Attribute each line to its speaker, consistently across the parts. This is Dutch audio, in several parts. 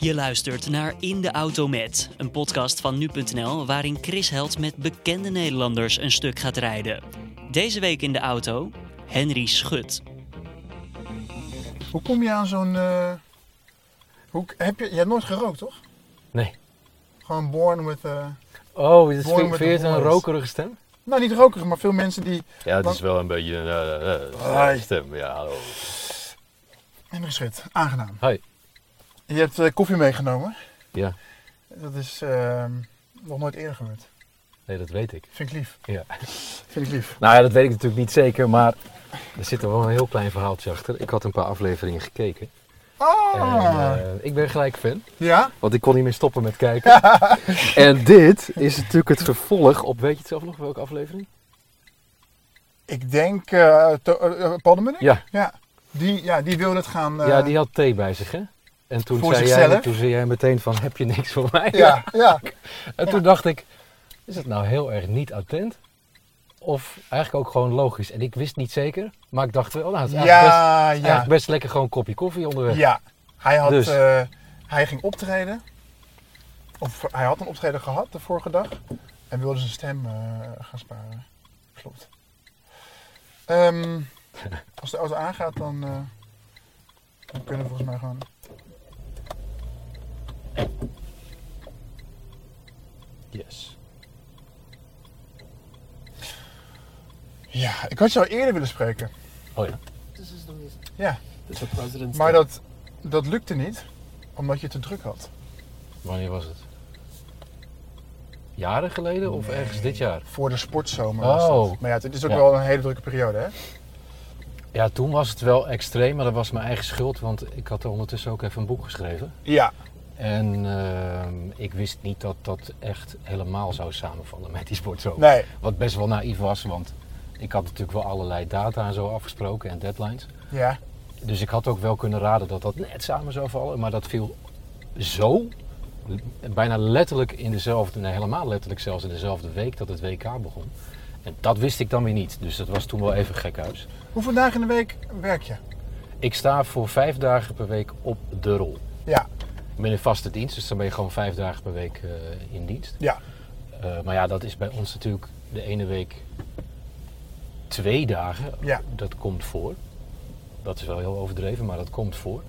Speaker 1: Je luistert naar In de Auto Met, een podcast van nu.nl waarin Chris Held met bekende Nederlanders een stuk gaat rijden. Deze week in de auto Henry Schut.
Speaker 2: Hoe kom je aan zo'n... eh, Hoe, heb je, je hebt nooit gerookt, toch?
Speaker 3: Nee.
Speaker 2: Gewoon born with... eh,
Speaker 3: Oh, is,
Speaker 2: Born
Speaker 3: vind, je het een rokerige stem?
Speaker 2: nou, niet rokerig, maar veel mensen die...
Speaker 3: Ja, het is wel een beetje een eh,
Speaker 2: Hoi.
Speaker 3: stem. Ja, hallo.
Speaker 2: Henry Schut, aangenaam.
Speaker 3: Hoi.
Speaker 2: Je hebt eh, koffie meegenomen.
Speaker 3: Ja,
Speaker 2: Dat is ehm, nog nooit eerder gebeurd.
Speaker 3: nee, dat weet ik.
Speaker 2: Vind ik lief.
Speaker 3: Ja.
Speaker 2: Vind ik lief.
Speaker 3: Nou ja, dat weet ik natuurlijk niet zeker, maar er zit er wel een heel klein verhaaltje achter. Ik had een paar afleveringen gekeken. En, eh, ik ben gelijk fan,
Speaker 2: ja?
Speaker 3: want ik kon niet meer stoppen met kijken. en dit is natuurlijk het vervolg op, weet je het zelf nog, welke aflevering?
Speaker 2: Ik denk... to- Munnik?
Speaker 3: Ja.
Speaker 2: Ja. Die, ja, die wilde het gaan...
Speaker 3: ja, die had thee bij zich, hè? En toen
Speaker 2: Voor
Speaker 3: zei, jij,
Speaker 2: zichzelf?
Speaker 3: toen zei jij meteen van, heb je niks voor mij?
Speaker 2: Ja, ja.
Speaker 3: En toen dacht ik, is het nou heel erg niet attent? Of eigenlijk ook gewoon logisch? En ik wist niet zeker, maar ik dacht wel, nou, het is eigenlijk, best,
Speaker 2: Ja,
Speaker 3: eigenlijk
Speaker 2: ja.
Speaker 3: best lekker gewoon een kopje koffie onderweg.
Speaker 2: Ja. Hij had...
Speaker 3: Dus.
Speaker 2: eh, hij ging optreden. Of hij had een optreden gehad de vorige dag. En wilde zijn stem eh, gaan sparen. Klopt. Ehm, als de auto aangaat, dan, eh, dan kunnen we volgens mij gewoon.
Speaker 3: Yes.
Speaker 2: Ja, ik had jou eerder willen spreken.
Speaker 3: Oh ja.
Speaker 4: This is the reason.
Speaker 2: Ja,
Speaker 4: This is the president's
Speaker 2: maar dat, dat lukte niet, omdat je te druk had.
Speaker 3: Wanneer was het? Jaren geleden of
Speaker 2: Nee.
Speaker 3: ergens dit jaar?
Speaker 2: Voor de sportzomer. was
Speaker 3: Oh.
Speaker 2: dat. Maar ja, het is ook
Speaker 3: Ja.
Speaker 2: wel een hele drukke periode, hè?
Speaker 3: Ja, toen was het wel extreem, maar dat was mijn eigen schuld, want ik had er ondertussen ook even een boek geschreven.
Speaker 2: Ja.
Speaker 3: En ehm, ik wist niet dat dat echt helemaal zou samenvallen met die.
Speaker 2: Nee.
Speaker 3: Wat best wel naïef was, want ik had natuurlijk wel allerlei data en zo afgesproken en deadlines.
Speaker 2: Ja.
Speaker 3: Dus ik had ook wel kunnen raden dat dat net samen zou vallen, maar dat viel zo, bijna letterlijk in dezelfde, nee helemaal letterlijk zelfs in dezelfde week dat het WK begon. En dat wist ik dan weer niet, dus dat was toen wel even gek huis.
Speaker 2: Hoeveel dagen in de week werk je?
Speaker 3: Ik sta voor vijf dagen per week op de rol.
Speaker 2: Ja.
Speaker 3: Ik ben in vaste dienst, dus dan ben je gewoon vijf dagen per week eh, in dienst.
Speaker 2: Ja.
Speaker 3: Eh, maar ja, dat is bij ons natuurlijk de ene week twee dagen.
Speaker 2: Ja.
Speaker 3: Dat komt voor. Dat is wel heel overdreven, maar dat komt voor.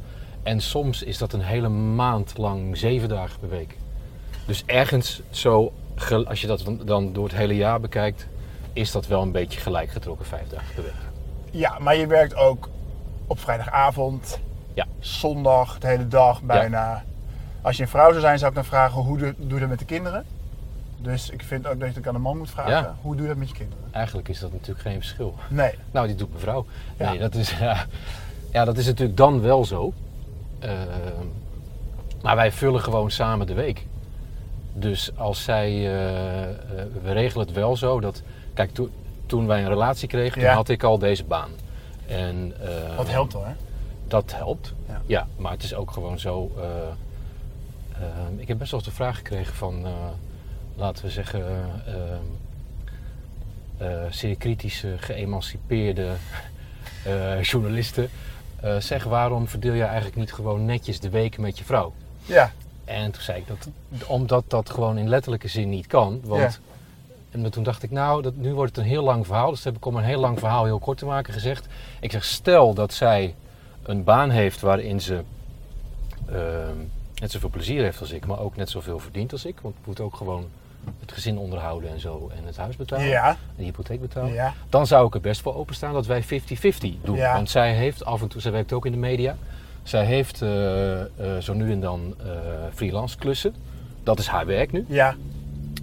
Speaker 3: En soms is dat een hele maand lang zeven dagen per week. Dus ergens zo, als je dat dan- door het hele jaar bekijkt, is dat wel een beetje gelijk getrokken vijf dagen per week.
Speaker 2: Ja, maar je werkt ook op vrijdagavond,
Speaker 3: Ja.
Speaker 2: zondag, de hele dag bijna. Als je een vrouw zou zijn, zou ik dan vragen hoe doe, doe je dat met de kinderen? Dus ik vind ook dat je het aan een man moet vragen.
Speaker 3: Ja.
Speaker 2: Hoe doe je dat met je kinderen?
Speaker 3: Eigenlijk is dat natuurlijk geen verschil.
Speaker 2: Nee.
Speaker 3: Nou, die doet mevrouw.
Speaker 2: Ja.
Speaker 3: Nee, dat is, ja, ja, dat is natuurlijk dan wel zo. Ehm, maar wij vullen gewoon samen de week. Dus als zij, eh, eh, we regelen het wel zo dat, kijk, to- toen wij een relatie kregen,
Speaker 2: Ja.
Speaker 3: toen had ik al deze baan. En, eh,
Speaker 2: Dat helpt hoor.
Speaker 3: Dat helpt,
Speaker 2: Ja.
Speaker 3: ja. maar het is ook gewoon zo. Eh, ehm, ik heb best wel eens de vraag gekregen van, eh, laten we zeggen, ehm, eh, zeer kritische, geëmancipeerde eh, journalisten. Zeg, waarom verdeel je eigenlijk niet gewoon netjes de weken met je vrouw?
Speaker 2: Ja.
Speaker 3: En toen zei ik dat omdat dat gewoon in letterlijke zin niet kan. Want en toen dacht ik, nou, dat, nu wordt het een heel lang verhaal. Dus heb ik om een heel lang verhaal heel kort te maken gezegd. Ik zeg, stel dat zij een baan heeft waarin ze ehm, net zoveel plezier heeft als ik, maar ook net zoveel verdient als ik. Want ik moet ook gewoon het gezin onderhouden en zo en het huis betalen.
Speaker 2: Ja.
Speaker 3: En de hypotheek betalen.
Speaker 2: Ja.
Speaker 3: Dan zou ik er best voor openstaan dat wij 50-50 doen.
Speaker 2: Ja.
Speaker 3: Want zij heeft af en toe, zij werkt ook in de media. Zij heeft eh, eh, zo nu en dan eh, freelance klussen. Dat is haar werk nu.
Speaker 2: Ja.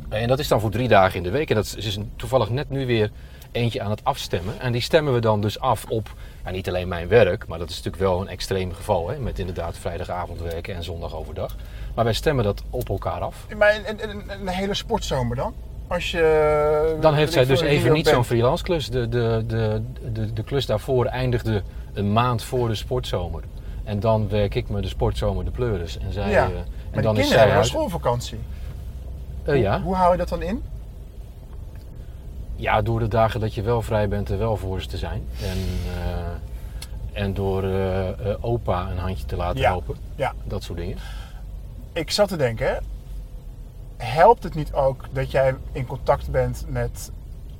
Speaker 3: En dat is dan voor drie dagen in de week. En dat is, is toevallig net nu weer eentje aan het afstemmen. En die stemmen we dan dus af op, ja, niet alleen mijn werk, maar dat is natuurlijk wel een extreem geval. Hè, met inderdaad vrijdagavond werken en zondag overdag. Maar wij stemmen dat op elkaar af.
Speaker 2: Maar een, een, hele sportzomer dan? Als je...
Speaker 3: Dan heeft zij dus even niet zo'n freelance klus. De, de, de, de, de klus daarvoor eindigde een maand voor de sportzomer. En dan werk ik me de sportzomer de pleuris. En, zij,
Speaker 2: Ja.
Speaker 3: eh, en dan is
Speaker 2: kinderen
Speaker 3: zij
Speaker 2: hebben schoolvakantie.
Speaker 3: Eh, ja.
Speaker 2: Hoe hou je dat dan in?
Speaker 3: Ja, door de dagen dat je wel vrij bent er wel voor ze te zijn. En, eh, en door eh, eh, opa een handje te laten
Speaker 2: Ja.
Speaker 3: helpen.
Speaker 2: Ja.
Speaker 3: Dat soort dingen.
Speaker 2: ik zat te denken, helpt het niet ook dat jij in contact bent met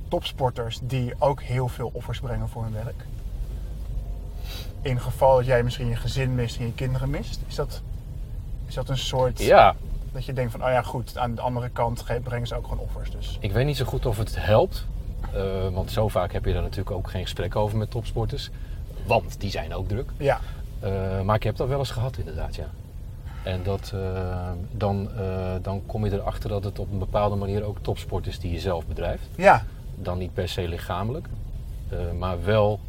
Speaker 2: topsporters die ook heel veel offers brengen voor hun werk? In geval dat jij misschien je gezin mist en je kinderen mist, is dat, is dat een soort
Speaker 3: Ja,
Speaker 2: dat je denkt van, oh ja goed, aan de andere kant ge- brengen ze ook gewoon offers. Dus
Speaker 3: ik weet niet zo goed of het helpt. Eh, want zo vaak heb je daar natuurlijk ook geen gesprek over met topsporters. Want die zijn ook druk.
Speaker 2: ja,
Speaker 3: Eh, maar ik heb dat wel eens gehad inderdaad, ja. En dat, eh, dan, dan kom je erachter dat het op een bepaalde manier ook topsport is die je zelf bedrijft.
Speaker 2: ja,
Speaker 3: Dan niet per se lichamelijk, maar wel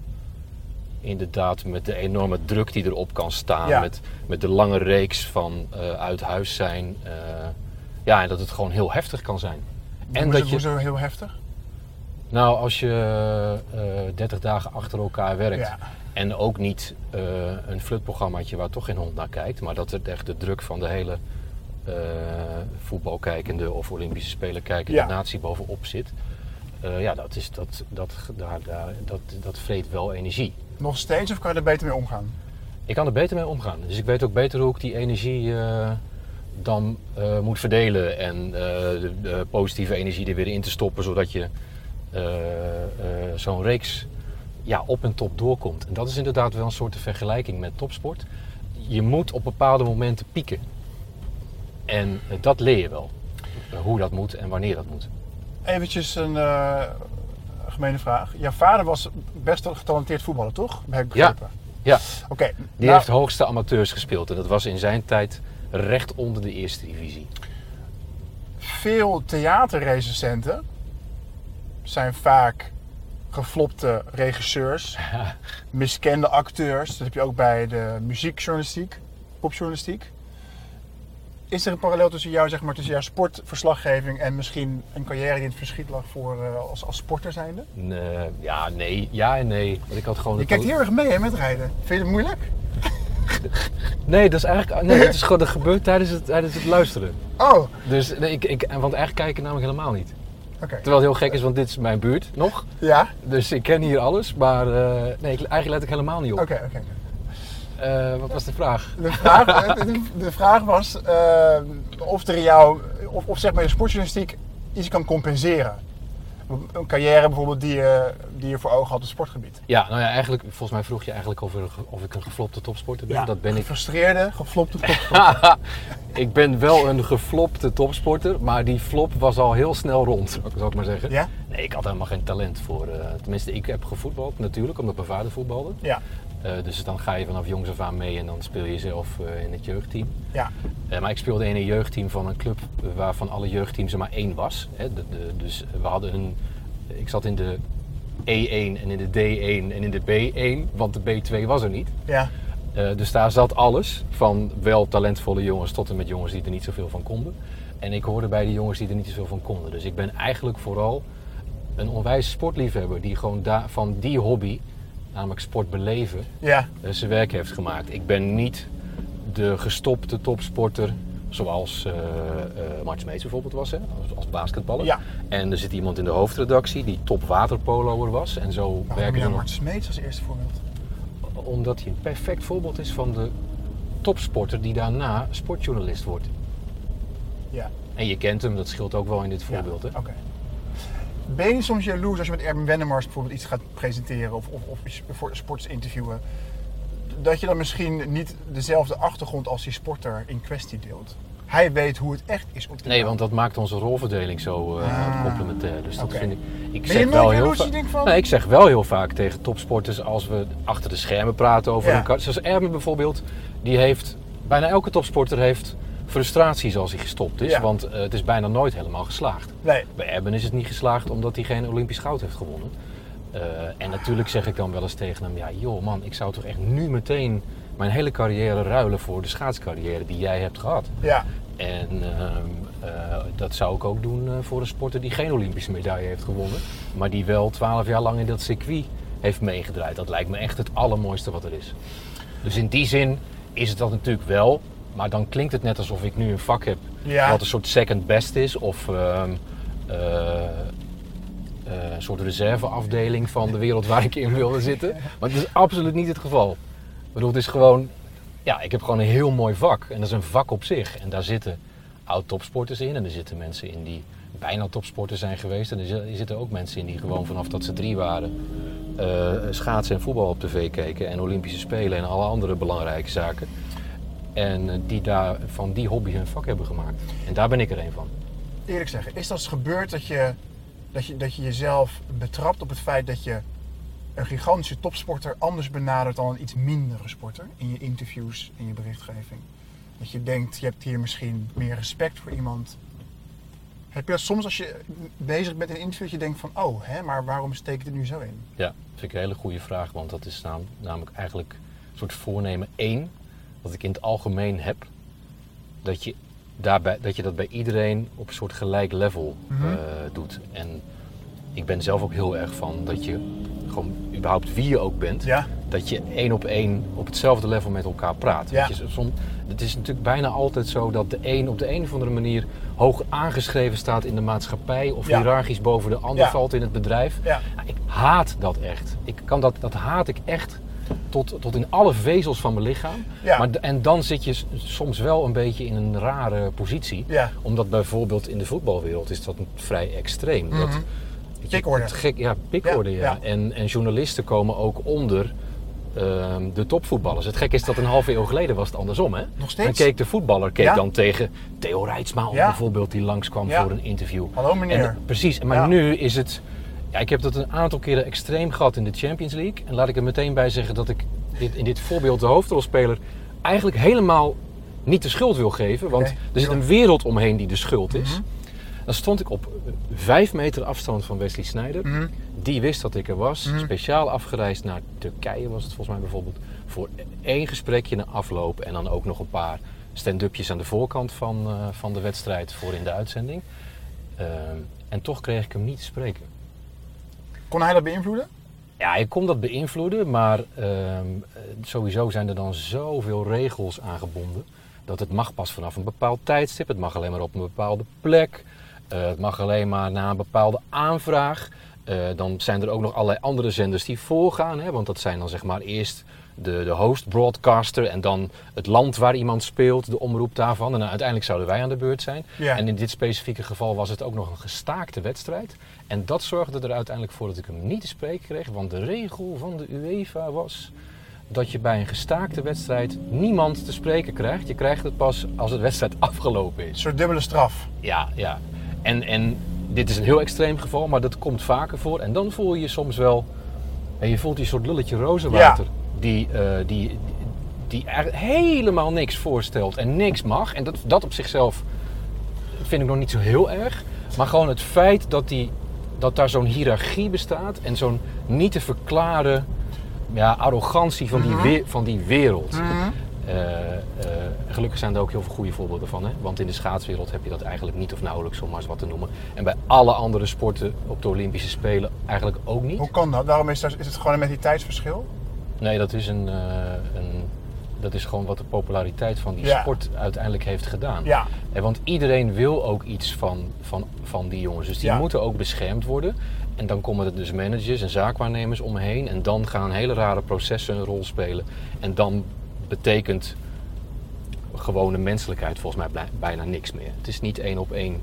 Speaker 3: inderdaad met de enorme druk die erop kan staan.
Speaker 2: Ja.
Speaker 3: Met, met de lange reeks van eh, uit huis zijn. eh, ja, en dat het gewoon heel heftig kan zijn. En dat je,
Speaker 2: hoezo heel heftig?
Speaker 3: nou, als je eh 30 dagen achter elkaar werkt
Speaker 2: Ja,
Speaker 3: en ook niet een flutprogrammaatje waar toch geen hond naar kijkt, maar dat er echt de druk van de hele voetbalkijkende of Olympische Spelen kijkende
Speaker 2: Ja.
Speaker 3: natie bovenop zit. Ja, dat, is, dat, dat, daar, daar, dat, dat vreet wel energie.
Speaker 2: Nog steeds of kan je er beter mee omgaan?
Speaker 3: Ik kan er beter mee omgaan. Dus ik weet ook beter hoe ik die energie eh, dan eh, moet verdelen. En eh, de, de positieve energie er weer in te stoppen, zodat je zo'n reeks ja, op en top doorkomt. En dat is inderdaad wel een soort vergelijking met topsport. Je moet op bepaalde momenten pieken. En dat leer je wel. Hoe dat moet en wanneer dat moet.
Speaker 2: Eventjes een gemene vraag. Jouw vader was best wel getalenteerd voetballer, toch? Heb ik
Speaker 3: Ja.
Speaker 2: begrepen.
Speaker 3: Ja,
Speaker 2: Oké,
Speaker 3: die
Speaker 2: nou,
Speaker 3: heeft hoogste amateurs gespeeld. En dat was in zijn tijd recht onder de eerste divisie.
Speaker 2: veel theaterrecensenten zijn vaak geflopte regisseurs, miskende acteurs. Dat heb je ook bij de muziekjournalistiek, popjournalistiek. Is er een parallel tussen jou, zeg maar, tussen jouw sportverslaggeving en misschien een carrière die in het verschiet lag voor, eh, als, als sporter zijnde?
Speaker 3: Nee, ja, nee. Ja en nee. Want ik had gewoon
Speaker 2: Je kijkt heel erg mee hè, met rijden. Vind je het moeilijk?
Speaker 3: Nee, dat is eigenlijk. Nee, dat is gewoon dat gebeurt tijdens het, tijdens het luisteren.
Speaker 2: Oh.
Speaker 3: Dus nee, ik, ik, want eigenlijk kijken namelijk helemaal niet. Terwijl het heel gek is, want dit is mijn buurt nog.
Speaker 2: Ja?
Speaker 3: Dus ik ken hier alles. Maar eh, nee, ik, eigenlijk let ik helemaal niet op.
Speaker 2: Oké, oké.
Speaker 3: Eh, wat was de vraag?
Speaker 2: De vraag, de, de vraag was eh, of er jou, of, of zeg maar je sportjournalistiek iets kan compenseren. Een carrière bijvoorbeeld die je, die je voor ogen had op het sportgebied.
Speaker 3: Ja, nou ja, eigenlijk, volgens mij vroeg je eigenlijk of, er- of ik een geflopte topsporter ben. Dat ben ik.
Speaker 2: Gefrustreerde, geflopte top.
Speaker 3: ik ben wel een geflopte topsporter, maar die flop was al heel snel rond, zou ik- zou ik maar zeggen.
Speaker 2: Ja?
Speaker 3: Nee, ik had helemaal geen talent voor. eh, tenminste, ik heb gevoetbald natuurlijk, omdat mijn vader voetbalde.
Speaker 2: Ja.
Speaker 3: Eh, dus dan ga je vanaf jongs af aan mee en dan speel je zelf eh, in het jeugdteam.
Speaker 2: Ja.
Speaker 3: Eh, maar ik speelde in een jeugdteam van een club waarvan alle jeugdteams er maar één was. Hè. De, de- dus we hadden een. Ik zat in de E1 en in de D1 en in de B1, want de B2 was er niet.
Speaker 2: Ja.
Speaker 3: Dus daar zat alles, van wel talentvolle jongens tot en met jongens die er niet zoveel van konden. En ik hoorde bij de jongens die er niet zoveel van konden. Dus ik ben eigenlijk vooral een onwijs sportliefhebber die gewoon da- van die hobby, namelijk sport beleven,
Speaker 2: Ja.
Speaker 3: eh, zijn werk heeft gemaakt. Ik ben niet de gestopte topsporter zoals Mart Smeets bijvoorbeeld was, hè, als, als basketballer.
Speaker 2: Ja.
Speaker 3: En er zit iemand in de hoofdredactie die top waterpoloer was. En zo
Speaker 2: Waarom
Speaker 3: werken er nog
Speaker 2: Mart Smeets als eerste voorbeeld?
Speaker 3: omdat hij een perfect voorbeeld is van de topsporter die daarna sportjournalist wordt.
Speaker 2: Ja.
Speaker 3: En je kent hem, dat scheelt ook wel in dit voorbeeld.
Speaker 2: Ja,
Speaker 3: Hè?
Speaker 2: Oké. Ben je soms jaloers als je met Erwin Wennemars bijvoorbeeld iets gaat presenteren of, of, of voor sports interviewen? Dat je dan misschien niet dezelfde achtergrond als die sporter in kwestie deelt? Hij weet hoe het echt is om te
Speaker 3: Nee, want dat maakt onze rolverdeling zo eh,
Speaker 2: Ah,
Speaker 3: complementair. Dus dat vind ik. Ik
Speaker 2: Ben
Speaker 3: zeg
Speaker 2: je
Speaker 3: wel heel va-
Speaker 2: denkt van...
Speaker 3: Nee, ik zeg wel heel vaak tegen topsporters als we achter de schermen praten over
Speaker 2: Ja.
Speaker 3: een kar- Zoals Erben bijvoorbeeld, die heeft. Bijna elke topsporter heeft frustraties als hij gestopt is.
Speaker 2: Ja.
Speaker 3: Want eh, het is bijna nooit helemaal geslaagd.
Speaker 2: Nee.
Speaker 3: Bij Erben is het niet geslaagd omdat hij geen Olympisch goud heeft gewonnen. Eh, en natuurlijk zeg ik dan wel eens tegen hem: ja, joh man, ik zou toch echt nu meteen mijn hele carrière ruilen voor de schaatscarrière die jij hebt gehad.
Speaker 2: Ja.
Speaker 3: En ehm, eh, dat zou ik ook doen voor een sporter die geen Olympische medaille heeft gewonnen, maar die wel twaalf jaar lang in dat circuit heeft meegedraaid. Dat lijkt me echt het allermooiste wat er is. Dus in die zin is het dat natuurlijk wel, maar dan klinkt het net alsof ik nu een vak heb
Speaker 2: Ja.
Speaker 3: wat een soort second best is of ehm, eh, eh, een soort reserveafdeling van de wereld waar ik in wilde zitten. Maar het is absoluut niet het geval. Ik bedoel, het is gewoon Ja, ik heb gewoon een heel mooi vak. En dat is een vak op zich. En daar zitten oud-topsporters in. En er zitten mensen in die bijna topsporters zijn geweest. En er er zitten ook mensen in die gewoon vanaf dat ze drie waren... eh, schaatsen en voetbal op tv keken. En Olympische Spelen en alle andere belangrijke zaken. En eh, die daar van die hobby hun vak hebben gemaakt. En daar ben ik er een van.
Speaker 2: Eerlijk zeggen, is dat eens gebeurd dat je, dat, je, dat je jezelf betrapt op het feit dat je een gigantische topsporter anders benadert dan een iets mindere sporter in je interviews, in je berichtgeving? Dat je denkt, je hebt hier misschien meer respect voor iemand. Heb je dat soms als je bezig bent in een interview, dat je denkt van, oh, hè, maar waarom steek ik er nu zo in?
Speaker 3: Ja, dat vind ik een hele goede vraag. Want dat is nam- namelijk eigenlijk een soort voornemen één. Wat ik in het algemeen heb. Dat je, daarbij, dat, je dat bij iedereen op een soort gelijk level
Speaker 2: Mhm.
Speaker 3: eh, doet. En ik ben zelf ook heel erg van dat je gewoon überhaupt wie je ook bent.
Speaker 2: Ja,
Speaker 3: Dat je één op één op hetzelfde level met elkaar praat.
Speaker 2: Ja.
Speaker 3: Weet je, som, het is natuurlijk bijna altijd zo dat de een op de een of andere manier hoog aangeschreven staat in de maatschappij. Of
Speaker 2: Ja.
Speaker 3: hiërarchisch boven de ander valt in het bedrijf.
Speaker 2: ja.
Speaker 3: Ja, ik haat dat echt. Ik kan dat, dat haat ik echt tot, tot in alle vezels van mijn lichaam.
Speaker 2: Ja.
Speaker 3: Maar, en dan zit je soms wel een beetje in een rare positie.
Speaker 2: Ja.
Speaker 3: Omdat bijvoorbeeld in de voetbalwereld is dat vrij extreem. Dat,
Speaker 2: Mhm. Pikorde.
Speaker 3: Gek, ja, pikorde, ja. En, en journalisten komen ook onder ehm, de topvoetballers. Het gek is dat een halve eeuw geleden was het andersom. Hè?
Speaker 2: Nog
Speaker 3: Dan
Speaker 2: steeds?
Speaker 3: keek de voetballer keek
Speaker 2: Ja.
Speaker 3: dan tegen Theo Reitsma
Speaker 2: Ja.
Speaker 3: bijvoorbeeld, die langskwam voor een interview.
Speaker 2: Hallo meneer.
Speaker 3: En, precies, maar nu is het. Ja, ik heb dat een aantal keren extreem gehad in de Champions League. En laat ik er meteen bij zeggen dat ik dit, in dit voorbeeld de hoofdrolspeler eigenlijk helemaal niet de schuld wil geven. Want er zit een wereld omheen die de schuld is.
Speaker 2: Mhm.
Speaker 3: Dan stond ik op eh, vijf meter afstand van Wesley Sneijder.
Speaker 2: Mhm.
Speaker 3: Die wist dat ik er was.
Speaker 2: Mhm.
Speaker 3: Speciaal afgereisd naar Turkije was het volgens mij bijvoorbeeld. Voor één gesprekje na afloop. En dan ook nog een paar stand-upjes aan de voorkant van, eh, van de wedstrijd voor in de uitzending. Ehm, en toch kreeg ik hem niet te spreken.
Speaker 2: Kon hij dat beïnvloeden?
Speaker 3: Ja, ik kon dat beïnvloeden, maar ehm, eh, sowieso zijn er dan zoveel regels aangebonden. Dat het mag pas vanaf een bepaald tijdstip, het mag alleen maar op een bepaalde plek, eh, het mag alleen maar na een bepaalde aanvraag. Eh, dan zijn er ook nog allerlei andere zenders die voorgaan, hè, want dat zijn dan zeg maar eerst de, de host broadcaster en dan het land waar iemand speelt, de omroep daarvan. En uiteindelijk zouden wij aan de beurt zijn.
Speaker 2: Ja.
Speaker 3: En in dit specifieke geval was het ook nog een gestaakte wedstrijd. En dat zorgde er uiteindelijk voor dat ik hem niet te spreken kreeg. Want de regel van de UEFA was dat je bij een gestaakte wedstrijd niemand te spreken krijgt. Je krijgt het pas als de wedstrijd afgelopen
Speaker 2: Een
Speaker 3: is.
Speaker 2: soort dubbele straf.
Speaker 3: Ja, ja. En, en dit is een heel extreem geval, maar dat komt vaker voor. En dan voel je je soms wel... En je voelt die soort lulletje rozenwater. Die, eh, die, die eigenlijk helemaal niks voorstelt en niks mag. En dat, dat op zichzelf vind ik nog niet zo heel erg. Maar gewoon het feit dat, die, dat daar zo'n hiërarchie bestaat en zo'n niet te verklaren ja, arrogantie van die,
Speaker 2: Mhm.
Speaker 3: we- van die wereld. Eh, eh, gelukkig zijn er ook heel veel goede voorbeelden van. Hè? Want in de schaatswereld heb je dat eigenlijk niet of nauwelijks, om maar eens wat te noemen. En bij alle andere sporten op de Olympische Spelen eigenlijk ook niet.
Speaker 2: Hoe kan dat? Daarom is, dat, is het gewoon een mentaliteitsverschil?
Speaker 3: Nee, dat is, een, eh, een, dat is gewoon wat de populariteit van die
Speaker 2: Ja.
Speaker 3: sport uiteindelijk heeft gedaan.
Speaker 2: Ja.
Speaker 3: En want iedereen wil ook iets van, van, van die jongens. Dus die
Speaker 2: Ja.
Speaker 3: moeten ook beschermd worden. En dan komen er dus managers en zaakwaarnemers omheen. En dan gaan hele rare processen een rol spelen. En dan betekent gewone menselijkheid volgens mij bijna niks meer. Het is niet één op één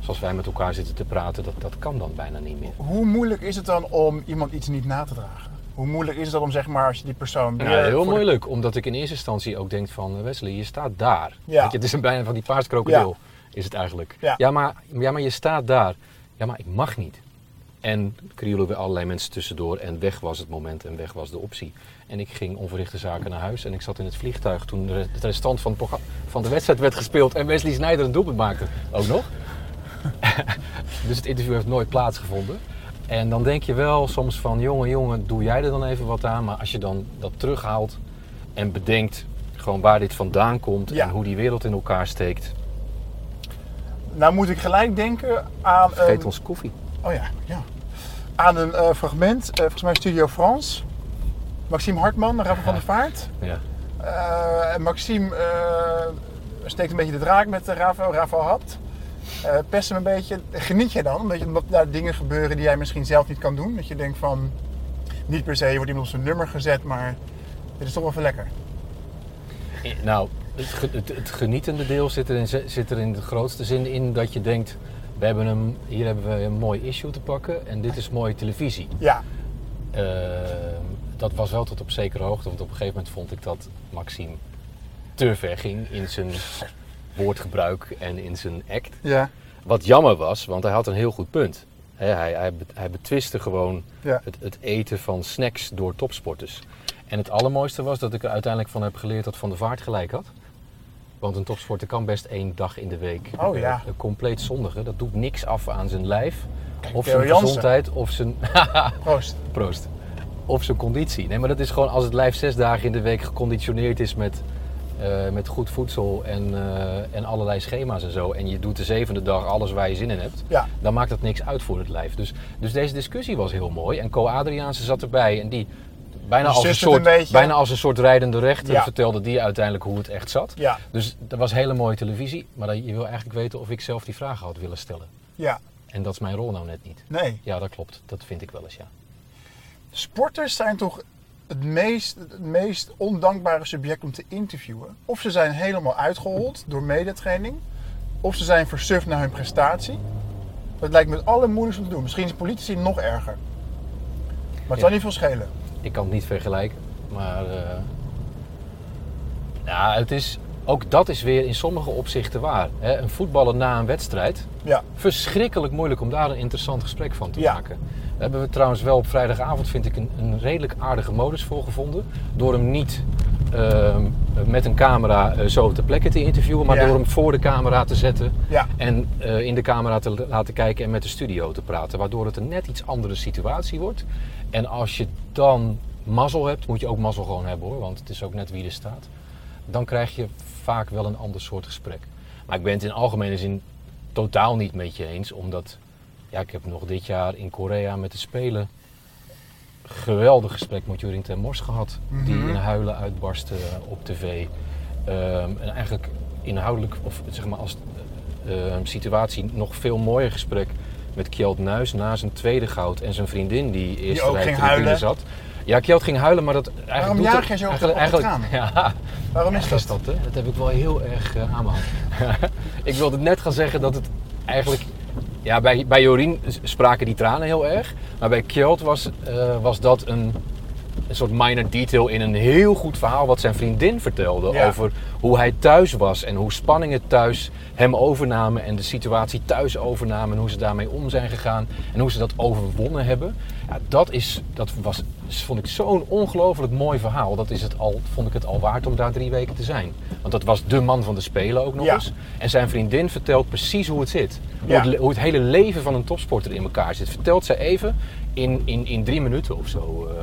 Speaker 3: zoals wij met elkaar zitten te praten. Dat, dat kan dan bijna niet meer.
Speaker 2: Hoe moeilijk is het dan om iemand iets niet na te dragen? Hoe moeilijk is dan om zeg maar als je die persoon...
Speaker 3: Ja, heel
Speaker 2: de-
Speaker 3: moeilijk, omdat ik in eerste instantie ook denk van Wesley, je staat daar.
Speaker 2: Ja.
Speaker 3: Je, het is een bijna van die paardskrokodil, is het eigenlijk.
Speaker 2: Ja.
Speaker 3: maar, ja, maar je staat daar. Ja, maar ik mag niet. En krioelen weer allerlei mensen tussendoor en weg was het moment en weg was de optie. En ik ging onverrichte zaken naar huis en ik zat in het vliegtuig toen het restant van, van de wedstrijd werd gespeeld en Wesley Sneijder een doelpunt maakte. Ook nog. dus het interview heeft nooit plaatsgevonden. En dan denk je wel soms van, jongen, jongen, doe jij er dan even wat aan. Maar als je dan dat terughaalt en bedenkt gewoon waar dit vandaan komt
Speaker 2: Ja.
Speaker 3: en hoe die wereld in elkaar steekt.
Speaker 2: Nou moet ik gelijk denken aan...
Speaker 3: Vergeet
Speaker 2: een-
Speaker 3: ons koffie.
Speaker 2: Oh ja, ja. Aan een eh, fragment, eh, volgens mij Studio France. Maxime Hartman, Rafa van der Vaart.
Speaker 3: Ja.
Speaker 2: Eh, en Maxime eh, steekt een beetje de draak met Rafael. Rafael hapt. Eh pest hem een beetje. Geniet jij dan? Omdat, je, omdat daar dingen gebeuren die jij misschien zelf niet kan doen? Dat je denkt van, niet per se, je wordt iemand op zijn nummer gezet, maar dit is toch wel even lekker.
Speaker 3: I- Nou, het, het genietende deel zit er, in, zit er in de grootste zin in dat je denkt... We hebben een, hier hebben we een mooi issue te pakken en dit is mooie televisie.
Speaker 2: Ja,
Speaker 3: Eh, dat was wel tot op zekere hoogte, want op een gegeven moment vond ik dat Maxime te ver ging in zijn woordgebruik en in zijn act.
Speaker 2: ja,
Speaker 3: Wat jammer was, want hij had een heel goed punt. Hij, hij, gewoon
Speaker 2: ja.
Speaker 3: het, het eten van snacks door topsporters. En het allermooiste was dat ik er uiteindelijk van heb geleerd dat Van der Vaart gelijk had. Want een topsporter kan best één dag in de week
Speaker 2: Oh,
Speaker 3: eh,
Speaker 2: ja.
Speaker 3: eh, compleet zondigen. Dat doet niks af aan zijn lijf, of zijn gezondheid, of zijn...
Speaker 2: Proost.
Speaker 3: Proost. Of zijn conditie. Nee, maar dat is gewoon als het lijf zes dagen in de week geconditioneerd is met, eh, met goed voedsel en, eh, en allerlei schema's en zo. En je doet de zevende dag alles waar je zin in hebt.
Speaker 2: Ja,
Speaker 3: Dan maakt dat niks uit voor het lijf. Dus, dus deze discussie was heel mooi. En Co Adriaanse zat erbij en die bijna, als een, soort,
Speaker 2: een
Speaker 3: bijna als een soort rijdende rechter
Speaker 2: Ja.
Speaker 3: vertelde die uiteindelijk hoe het echt zat.
Speaker 2: ja,
Speaker 3: Dus dat was hele mooie televisie. Maar je wil eigenlijk weten of ik zelf die vragen had willen stellen.
Speaker 2: ja.
Speaker 3: En dat is mijn rol nou net niet.
Speaker 2: Nee.
Speaker 3: Ja, dat klopt. Dat vind ik wel eens, ja.
Speaker 2: Sporters zijn toch het meest, het meest ondankbare subject om te interviewen. Of ze zijn helemaal uitgehold door medetraining. Of ze zijn versuft naar hun prestatie. Dat lijkt me het allermoeilijkste om te doen. Misschien is politici nog erger. Maar het
Speaker 3: Ja.
Speaker 2: zal niet veel schelen.
Speaker 3: Ik kan het niet vergelijken, maar eh, ja, het is, ook dat is weer in sommige opzichten waar. Hè? Een voetballer na een wedstrijd,
Speaker 2: Ja,
Speaker 3: verschrikkelijk moeilijk om daar een interessant gesprek van te
Speaker 2: Ja.
Speaker 3: maken. Daar hebben we trouwens wel op vrijdagavond, vind ik, een, een redelijk aardige modus voor gevonden. Door hem niet ehm, met een camera eh, zo ter plekke te interviewen, maar
Speaker 2: Ja.
Speaker 3: door hem voor de camera te zetten
Speaker 2: ja,
Speaker 3: en eh, in de camera te laten kijken en met de studio te praten. Waardoor het een net iets andere situatie wordt. En als je dan mazzel hebt, moet je ook mazzel gewoon hebben hoor, want het is ook net wie er staat. Dan krijg je vaak wel een ander soort gesprek. Maar ik ben het in algemene zin totaal niet met je eens, omdat ja, ik heb nog dit jaar in Korea met de Spelen geweldig gesprek met Jorien ten Mors gehad. Die
Speaker 2: Mhm.
Speaker 3: in huilen uitbarstte op tv. Ehm, en eigenlijk inhoudelijk, of zeg maar als eh, ehm, situatie, nog veel mooier gesprek met Kjeld Nuis na zijn tweede goud en zijn vriendin die
Speaker 2: ook
Speaker 3: rij
Speaker 2: ging
Speaker 3: tribune
Speaker 2: huilen.
Speaker 3: zat. Ja, Kjeld ging huilen, maar dat eigenlijk
Speaker 2: Waarom
Speaker 3: doet
Speaker 2: jaag jij zo op
Speaker 3: eigenlijk, eigenlijk, Ja,
Speaker 2: waarom is dat?
Speaker 3: is dat, hè? Dat heb ik wel heel erg eh, aan ik wilde net gaan zeggen dat het eigenlijk... Ja, bij, bij Jorien spraken die tranen heel erg. Maar bij Kjeld was, eh, was dat een, een soort minor detail in een heel goed verhaal... wat zijn vriendin vertelde
Speaker 2: Ja.
Speaker 3: over hoe hij thuis was... en hoe spanningen thuis hem overnamen... en de situatie thuis overnamen... en hoe ze daarmee om zijn gegaan... en hoe ze dat overwonnen hebben. Ja, dat, is, dat was, vond ik zo'n ongelooflijk mooi verhaal. Dat is het al, vond ik het al waard om daar drie weken te zijn. Want dat was de man van de Spelen ook nog
Speaker 2: Ja.
Speaker 3: eens. En zijn vriendin vertelt precies hoe het zit. Hoe,
Speaker 2: Ja.
Speaker 3: het, hoe het hele leven van een topsporter in elkaar zit. Vertelt zij even in, in, in drie minuten of zo. eh,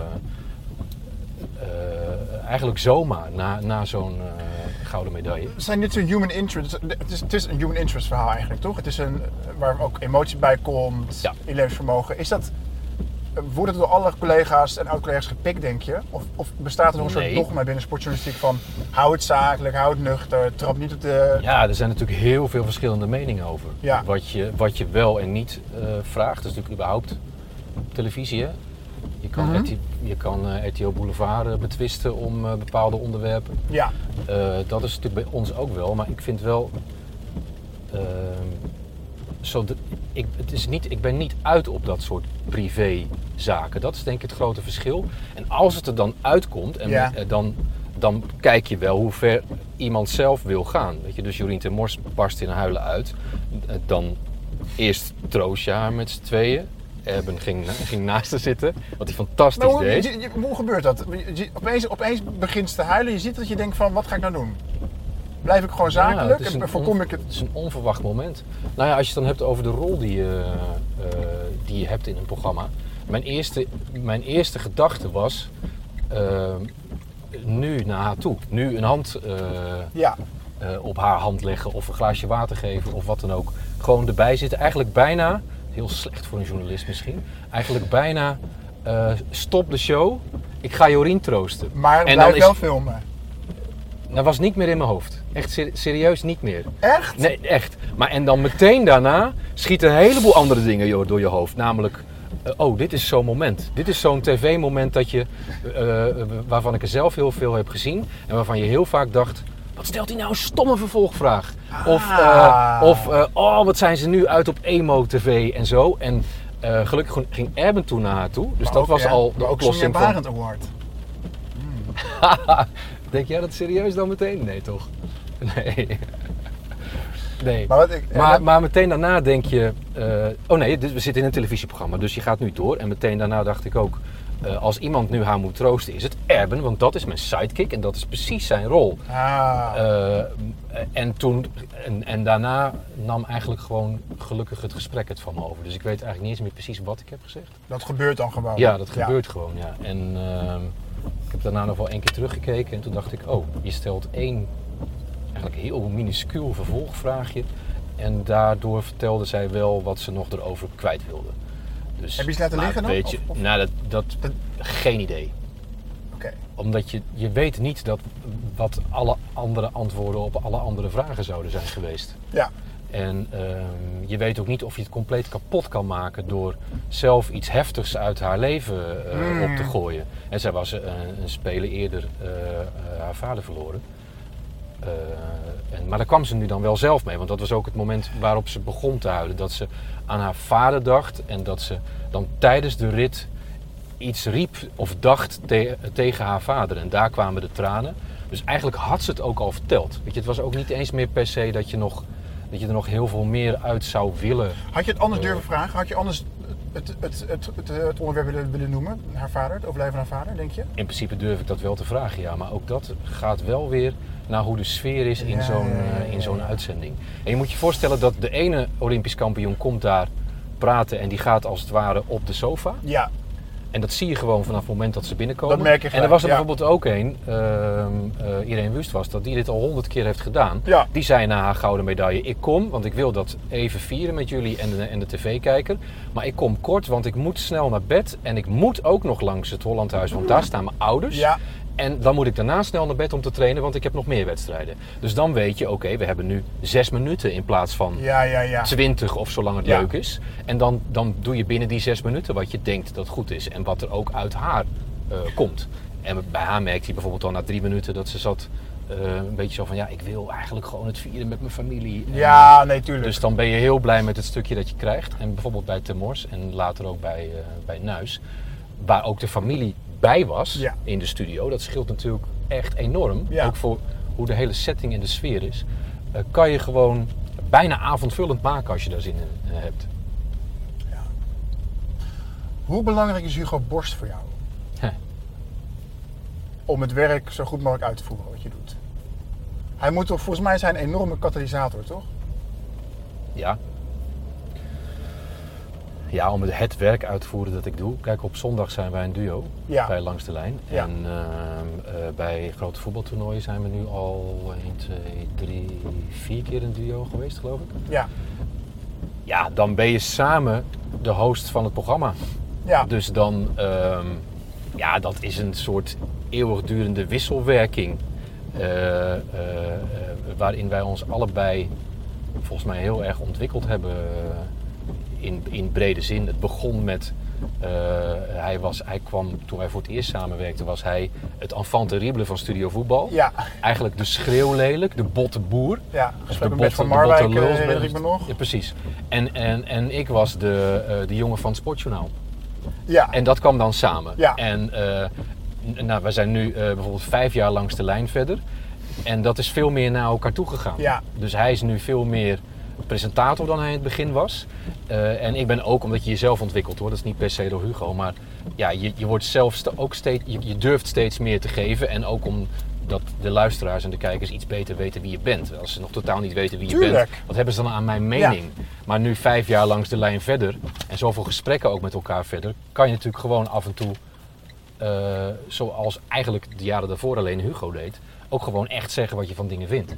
Speaker 3: eh, eigenlijk zomaar na, na zo'n eh, gouden medaille.
Speaker 2: Zijn dit een human interest? Het is, het is een human interest verhaal eigenlijk, toch? Het is een waar ook emotie bij komt,
Speaker 3: Ja.
Speaker 2: inlevingsvermogen. Is dat, wordt het door alle collega's en oud-collega's gepikt, denk je? Of, of bestaat er nog een
Speaker 3: Nee.
Speaker 2: soort dogma binnen sportjournalistiek van hou het zakelijk, hou het nuchter, trap niet op de...
Speaker 3: Ja, er zijn natuurlijk heel veel verschillende meningen over.
Speaker 2: Ja.
Speaker 3: Wat, je, wat je wel en niet eh, vraagt. Dat is natuurlijk überhaupt televisie. Hè? Je kan,
Speaker 2: Mhm.
Speaker 3: RT je kan eh, RTO Boulevard eh, betwisten om bepaalde onderwerpen.
Speaker 2: Ja,
Speaker 3: dat is natuurlijk bij ons ook wel. Maar ik vind wel... zo ik, het is niet, ik ben niet uit op dat soort privézaken. Dat is denk ik het grote verschil. En als het er dan uitkomt, en
Speaker 2: Ja.
Speaker 3: eh, dan, dan kijk je wel hoe ver iemand zelf wil gaan. Weet je? Dus Jorien ten Mors barst in huilen uit. Eh, Dan eerst troost je haar met z'n tweeën. Erben ging, ging naast haar zitten, wat hij fantastisch
Speaker 2: maar hoe,
Speaker 3: deed.
Speaker 2: je- je- hoe gebeurt dat? Je- opeens, opeens begint ze te huilen, je ziet dat je denkt van wat ga ik nou doen? Blijf ik gewoon zakelijk en voorkom ik het?
Speaker 3: Het is een onverwacht moment. Nou ja, als je het dan hebt over de rol die je, eh, die je hebt in een programma. Mijn eerste, mijn eerste gedachte was, eh, nu naar haar toe. Nu een hand eh,
Speaker 2: Ja,
Speaker 3: op haar hand leggen of een glaasje water geven of wat dan ook. Gewoon erbij zitten. Eigenlijk bijna, heel slecht voor een journalist misschien, eigenlijk bijna stop de show. Ik ga Jorien troosten.
Speaker 2: maar
Speaker 3: En
Speaker 2: blijf
Speaker 3: dan is-
Speaker 2: wel filmen.
Speaker 3: Dat was niet meer in mijn hoofd. Echt ser- serieus niet meer.
Speaker 2: Echt?
Speaker 3: Nee, echt. Maar en dan meteen daarna schieten een heleboel andere dingen joh, door je hoofd. Namelijk, eh, oh, dit is zo'n moment. Dit is zo'n tv-moment dat je, eh, eh, waarvan ik er zelf heel veel heb gezien. En waarvan je heel vaak dacht, wat stelt hij nou een stomme vervolgvraag? Of,
Speaker 2: Ah.
Speaker 3: of oh, wat zijn ze nu uit op emo-tv en zo. En gelukkig ging Erben toen naar haar toe. Dus
Speaker 2: Maar
Speaker 3: dat
Speaker 2: ook,
Speaker 3: was
Speaker 2: ja,
Speaker 3: al de oplossing van...
Speaker 2: Barend Award.
Speaker 3: Denk jij dat serieus dan meteen? Nee, toch? Nee. Nee.
Speaker 2: Maar wat ik...
Speaker 3: Maar,
Speaker 2: dat-
Speaker 3: maar meteen daarna denk je... eh, oh nee, dit, we zitten in een televisieprogramma, dus je gaat nu door. En meteen daarna dacht ik ook... eh, als iemand nu haar moet troosten, is het Erben. Want dat is mijn sidekick en dat is precies zijn rol.
Speaker 2: ah,
Speaker 3: Eh, en, toen, en, en daarna nam eigenlijk gewoon gelukkig het gesprek het van me over. Dus ik weet eigenlijk niet eens meer precies wat ik heb gezegd.
Speaker 2: dat gebeurt dan gewoon.
Speaker 3: Ja, dat gebeurt gewoon, ja. En ehm, ik heb daarna nog wel één keer teruggekeken en toen dacht ik, oh, je stelt één eigenlijk heel minuscuul vervolgvraagje. En daardoor vertelde zij wel wat ze nog erover kwijt wilde. Dus,
Speaker 2: Heb je ze laten liggen dan?
Speaker 3: Weet je,
Speaker 2: Of- of-
Speaker 3: Nou, dat, dat,
Speaker 2: Dat-
Speaker 3: geen idee.
Speaker 2: Oké.
Speaker 3: Omdat je, je weet niet dat, wat alle andere antwoorden op alle andere vragen zouden zijn geweest.
Speaker 2: Ja.
Speaker 3: En ehm, je weet ook niet of je het compleet kapot kan maken door zelf iets heftigs uit haar leven eh,
Speaker 2: Mm.
Speaker 3: op te gooien. En zij was een, een speler eerder eh, eh, haar vader verloren. Eh, en, maar daar kwam ze nu dan wel zelf mee, want dat was ook het moment waarop ze begon te huilen. Dat ze aan haar vader dacht en dat ze dan tijdens de rit iets riep of dacht te- tegen haar vader. En daar kwamen de tranen. Dus eigenlijk had ze het ook al verteld. Weet je, het was ook niet eens meer per se dat je, nog, dat je er nog heel veel meer uit zou willen.
Speaker 2: Had je het anders
Speaker 3: Eh.
Speaker 2: durven vragen? Had je anders het, het, het, het, het onderwerp willen, willen noemen? Haar vader, het overlijden van haar vader, denk je?
Speaker 3: In principe durf ik dat wel te vragen, ja. Maar ook dat gaat wel weer naar hoe de sfeer is in
Speaker 2: Ja,
Speaker 3: zo'n
Speaker 2: ja, ja,
Speaker 3: eh, zo'n uitzending. En je moet je voorstellen dat de ene Olympisch kampioen komt daar praten en die gaat als het ware op de sofa.
Speaker 2: Ja.
Speaker 3: En dat zie je gewoon vanaf het moment dat ze binnenkomen.
Speaker 2: Dat merk je
Speaker 3: en er was er
Speaker 2: ja.
Speaker 3: bijvoorbeeld ook een, eh, Irene Wust was dat, die dit al honderd keer heeft gedaan.
Speaker 2: Ja.
Speaker 3: Die zei na haar gouden medaille, ik kom, want ik wil dat even vieren met jullie en de, en de tv-kijker. Maar ik kom kort, want ik moet snel naar bed en ik moet ook nog langs het Hollandhuis, want daar staan mijn ouders.
Speaker 2: Ja.
Speaker 3: En dan moet ik daarna snel naar bed om te trainen, want ik heb nog meer wedstrijden. Dus dan weet je, oké, we hebben nu zes minuten in plaats van
Speaker 2: Ja, ja, ja.
Speaker 3: 20 of zolang het leuk is. En dan, dan doe je binnen die zes minuten wat je denkt dat goed is. En wat er ook uit haar eh, komt. En bij haar merkte hij bijvoorbeeld al na drie minuten dat ze zat eh, een beetje zo van... Ja, ik wil eigenlijk gewoon het vieren met mijn familie. En,
Speaker 2: Ja, nee, tuurlijk.
Speaker 3: Dus dan ben je heel blij met het stukje dat je krijgt. En bijvoorbeeld bij Temors en later ook bij, eh, bij Nuis. Waar ook de familie bij was
Speaker 2: Ja.
Speaker 3: in de studio. Dat scheelt natuurlijk echt enorm.
Speaker 2: Ja.
Speaker 3: Ook voor hoe de hele setting en de sfeer is. Eh, kan je gewoon bijna avondvullend maken als je daar zin in eh, hebt.
Speaker 2: Hoe belangrijk is Hugo Borst voor jou? Om het werk zo goed mogelijk uit te voeren wat je doet. Hij moet toch, volgens mij zijn een enorme katalysator, toch?
Speaker 3: Ja. Ja, om het, werk uit te voeren dat ik doe. Kijk, op zondag zijn wij een duo
Speaker 2: Ja.
Speaker 3: bij Langs de Lijn.
Speaker 2: Ja.
Speaker 3: En ehm, eh, bij grote voetbaltoernooien zijn we nu al 1, 2, 3, 4 keer een duo geweest, geloof ik.
Speaker 2: Ja.
Speaker 3: Ja, dan ben je samen de host van het programma.
Speaker 2: Ja.
Speaker 3: Dus dan, ehm, ja, dat is een soort eeuwigdurende wisselwerking. eh, eh, waarin wij ons allebei volgens mij heel erg ontwikkeld hebben in, in brede zin. Het begon met, eh, hij, was, hij kwam, toen wij voor het eerst samenwerkten, was hij het enfant terrible van Studio Voetbal.
Speaker 2: Ja.
Speaker 3: Eigenlijk de schreeuwlelijk, de botte boer.
Speaker 2: Ja.
Speaker 3: De
Speaker 2: van
Speaker 3: botte- de
Speaker 2: Marwijk,
Speaker 3: botte
Speaker 2: eh,
Speaker 3: lul,
Speaker 2: ik me nog.
Speaker 3: Ja, precies. En, en, en ik was de, eh, de jongen van het Sportjournaal.
Speaker 2: Ja.
Speaker 3: En dat kwam dan samen.
Speaker 2: Ja.
Speaker 3: En n- nou, we zijn nu bijvoorbeeld vijf jaar langs de lijn verder. En dat is veel meer naar elkaar toe gegaan.
Speaker 2: Ja.
Speaker 3: Dus hij is nu veel meer presentator dan hij in het begin was. Eh, en ik ben ook, omdat je jezelf ontwikkelt hoor, dat is niet per se door Hugo, maar ja, je, je wordt zelf ook steeds, je, je durft steeds meer te geven. En ook omdat de luisteraars en de kijkers iets beter weten wie je bent. Als ze nog totaal niet weten wie je
Speaker 2: Tuurlijk.
Speaker 3: bent, wat hebben ze dan aan mijn mening? Maar nu vijf jaar langs de lijn verder en zoveel gesprekken ook met elkaar verder, kan je natuurlijk gewoon af en toe, eh, zoals eigenlijk de jaren daarvoor alleen Hugo deed, ook gewoon echt zeggen wat je van dingen vindt.